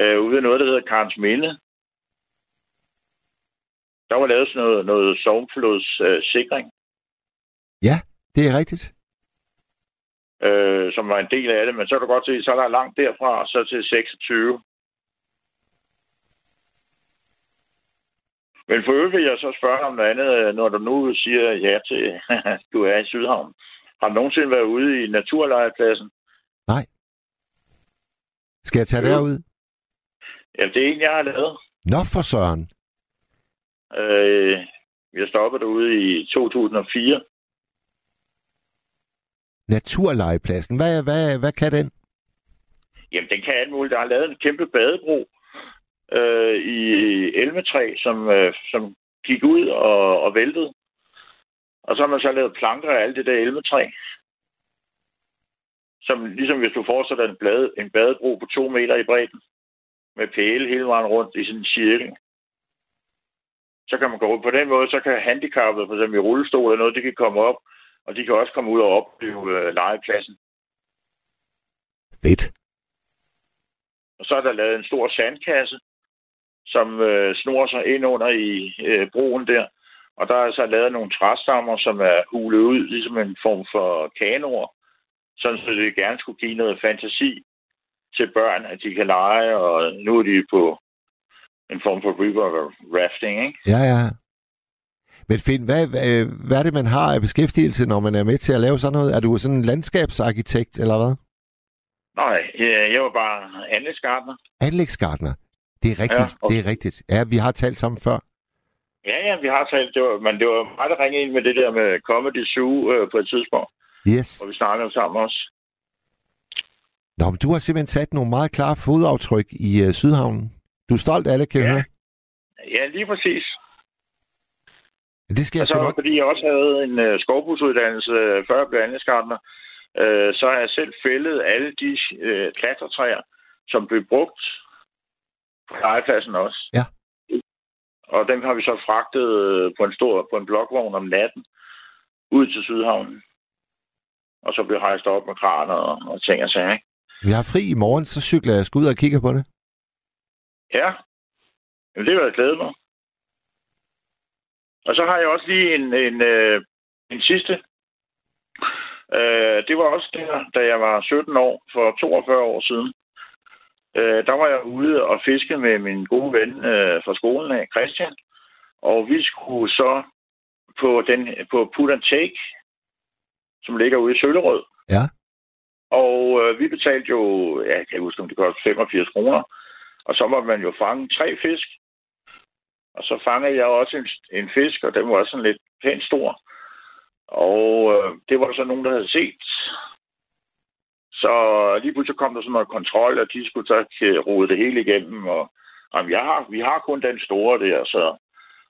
Øh, ude i noget, der hedder Karns Minde. Der var lavet sådan noget, noget stormflodssikring, øh, Ja, det er rigtigt. Øh, som var en del af det. Men så kan du godt se, så er der langt derfra, så til 26. Men for øvrigt vil jeg så spørge om noget andet, når du nu siger ja til, du er i Sydhavn. Har du nogensinde været ude i naturlejepladsen? Skal jeg tage Jo. derud? Ja, det er en, jeg har lavet. Nå for søren. Øh, jeg stoppede derude i 2004. Naturlegepladsen. Hvad, hvad, hvad kan den? Jamen, den kan alt muligt. Der har lavet en kæmpe badebro øh, i elmetræ, som, øh, som gik ud og, og væltede. Og så har man så lavet planker af alt det der elmetræ. Som ligesom hvis du forestiller en, blade, en badebro på to meter i bredden. Med pæle hele vejen rundt i sådan en cirkel. Så kan man gå ud. på den måde, så kan handicappede, for eksempel i rullestol eller noget, det kan komme op, og de kan også komme ud og opleve øh, legepladsen. Fedt. Og så er der lavet en stor sandkasse, som øh, snor sig ind under i øh, broen der. Og der er så lavet nogle træstammer, som er hulet ud, ligesom en form for kanoer. Sådan så det gerne skulle give noget fantasi til børn, at de kan lege, og nu er de på en form for river rafting, ikke? Ja, ja. Men Finn, hvad, hvad, hvad er det, man har af beskæftigelse, når man er med til at lave sådan noget? Er du sådan en landskabsarkitekt, eller hvad? Nej, jeg, jeg var bare anlægsgartner. Anlægsgartner. Det er rigtigt, Ja, og- det er rigtigt. Ja, vi har talt sammen før. Ja, ja, vi har talt, det var, men det var mig, der ringede ind med det der med Comedy Zoo øh, på et tidspunkt, Yes. hvor vi snakkede sammen også. Nå, men du har simpelthen sat nogle meget klare fodaftryk i uh, Sydhavnen. Du er stolt det, kan Ja. høre. Ja, lige præcis. Det skal jeg Og sgu så nok. fordi jeg også havde en uh, skovbrugsuddannelse, øh, før jeg blev anlægsgartner, uh, så har jeg selv fældet alle de uh, klatretræer, som blev brugt på legepladsen også. Ja. Og dem har vi så fragtet øh, på en stor på en blokvogn om natten ud til Sydhavnen. Og så blev hejst op med kraner og, og ting og sager. Vi har fri i morgen, så cykler jeg sgu ud og kigger på det. Ja, Jamen, det vil jeg glæde mig. Og så har jeg også lige en, en, øh, en sidste. Øh, det var også der, da jeg var 17 år, for 42 år siden. Øh, der var jeg ude og fiske med min gode ven øh, fra skolen af, Christian. Og vi skulle så på, den, på Put and Take, som ligger ude i Søllerød. Ja. Og øh, vi betalte jo, ja, jeg kan huske, om det kostede 85 kroner. Og så måtte man jo fange tre fisk. Og så fangede jeg også en, en fisk, og den var også sådan lidt pænt stor. Og øh, det var der så nogen, der havde set. Så lige pludselig kom der sådan noget kontrol, og de skulle så rode det hele igennem. Og jamen, jeg har, vi har kun den store der, så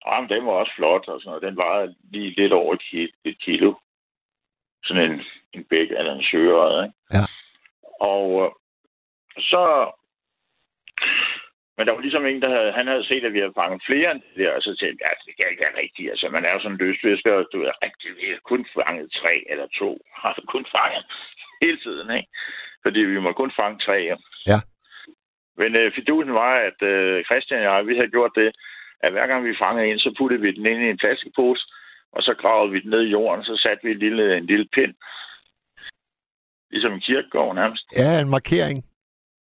jamen, den var også flot. Og sådan noget. Den var lige lidt over et, et kilo. Sådan en, en bæk eller en søret, ikke? Ja. Og øh, så men der var ligesom en, der havde, han havde set, at vi havde fanget flere end det der, og så tænkte jeg, ja, det kan ikke være rigtigt. Altså, man er jo sådan en løsfisker, og du er rigtig, vi har kun fanget tre eller to. Har kun fanget hele tiden, ikke? Fordi vi må kun fange tre. Ja. Men øh, fidusen var, at øh, Christian og jeg, vi havde gjort det, at hver gang vi fangede en, så puttede vi den ind i en plastikpose, og så gravede vi den ned i jorden, så satte vi en lille, en lille pind. Ligesom en kirkegård nærmest Ja, en markering.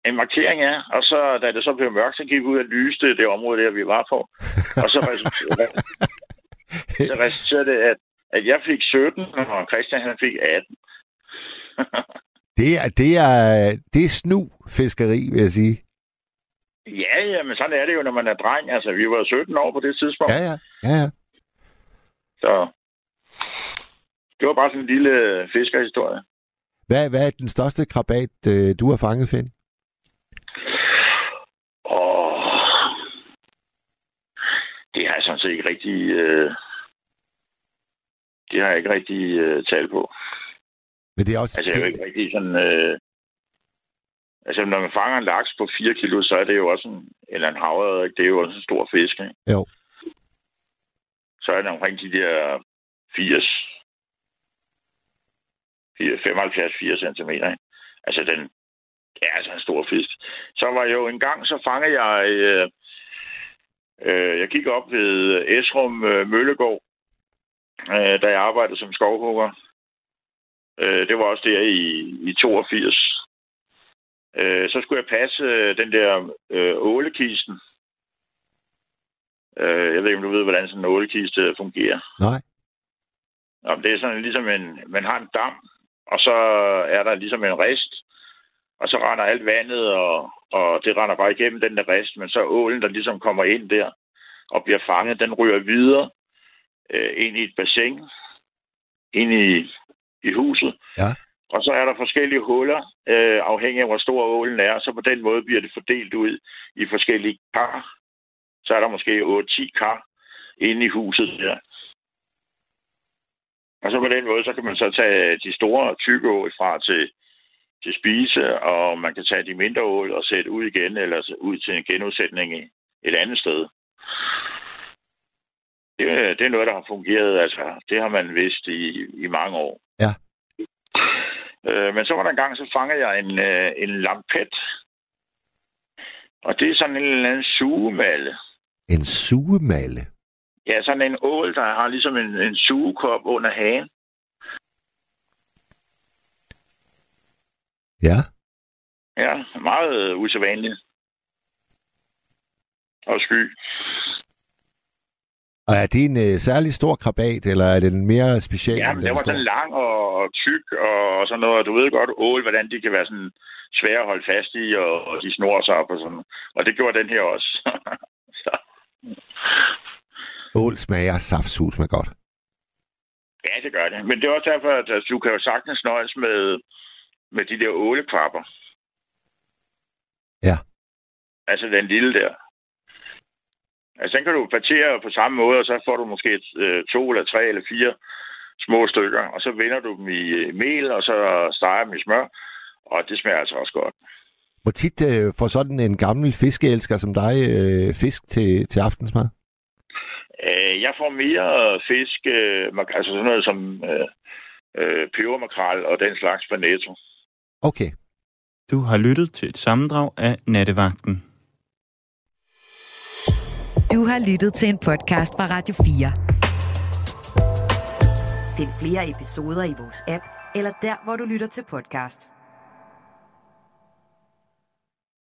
En markering er, og så da det så blev mørkt, så gik vi ud og lyste det område der, vi var på. Og så resulterede, så resulterede det, at, at jeg fik 17, og Christian han fik 18. Det er, det er, det er snu fiskeri, vil jeg sige. ja, ja, men sådan er det jo, når man er dreng. Altså, vi var 17 år på det tidspunkt, Ja, ja. ja, ja. så det var bare sådan en lille fiskerhistorie. Hvad, hvad er den største krabat, øh, du har fanget, Finn? Og det har jeg sådan set ikke rigtig... Øh... Det har jeg ikke rigtig øh, talt på. Men det er også... Altså, jeg er jo ikke rigtig sådan... Øh... Altså, når man fanger en laks på 4 kilo, så er det jo også en... Eller en havre, det er jo også en stor fisk, ikke? Jo. Så er det omkring de der 80... 75-80 cm, ikke? Altså, den det er altså en stor fisk. Så var jo en gang, så fangede jeg... Øh... Øh, jeg gik op ved Esrum øh, Møllegård, øh, da jeg arbejdede som skovhugger. Øh, det var også der i, i 82. Øh, så skulle jeg passe øh, den der øh, ålekisten. Øh, jeg ved ikke, om du ved, hvordan sådan en ålekiste fungerer. Nej. Jamen, det er sådan ligesom en... Man har en dam, og så er der ligesom en rist, og så render alt vandet, og, og det render bare igennem den der rist, men så ålen, der ligesom kommer ind der og bliver fanget, den ryger videre øh, ind i et bassin, ind i, i huset. Ja. Og så er der forskellige huller, øh, afhængig af hvor stor ålen er, så på den måde bliver det fordelt ud i forskellige kar. Så er der måske 8-10 kar inde i huset der. Og så på den måde, så kan man så tage de store tykke ål fra til, til spise, og man kan tage de mindre ål og sætte ud igen, eller ud til en genudsætning i et andet sted. Det, det er noget, der har fungeret, altså det har man vidst i, i mange år. Ja. Øh, men så var der en gang, så fangede jeg en, øh, en lampet. Og det er sådan en eller anden sugemalle. En sugemalle. Ja, sådan en ål, der har ligesom en, en sugekop under hagen. Ja. Ja, meget usædvanligt. Og sky. Og er det en øh, særlig stor krabat, eller er det en mere speciel? Ja, men den den var store? sådan lang og, og tyk og sådan noget. Og du ved godt, ål, hvordan de kan være sådan svære at holde fast i, og, og de snor sig op og sådan. Og det gjorde den her også. Så, Ål smager saftsus med godt. ja, det gør det. Men det er også derfor, at altså, du kan jo sagtens nøjes med, med de der ålekrabber. Ja. Altså den lille der. Altså, den kan du partere på samme måde, og så får du måske øh, to eller tre eller fire små stykker, og så vender du dem i øh, mel, og så steger dem i smør, og det smager altså også godt. Hvor tit øh, får sådan en gammel fiskeelsker som dig øh, fisk til, til aftensmad? Øh, jeg får mere fisk, øh, altså sådan noget som øh, øh, pebermakrel og den slags fra Netto. Okay. Du har lyttet til et sammendrag af Nattevagten. Du har lyttet til en podcast fra Radio 4. Find flere episoder i vores app, eller der, hvor du lytter til podcast.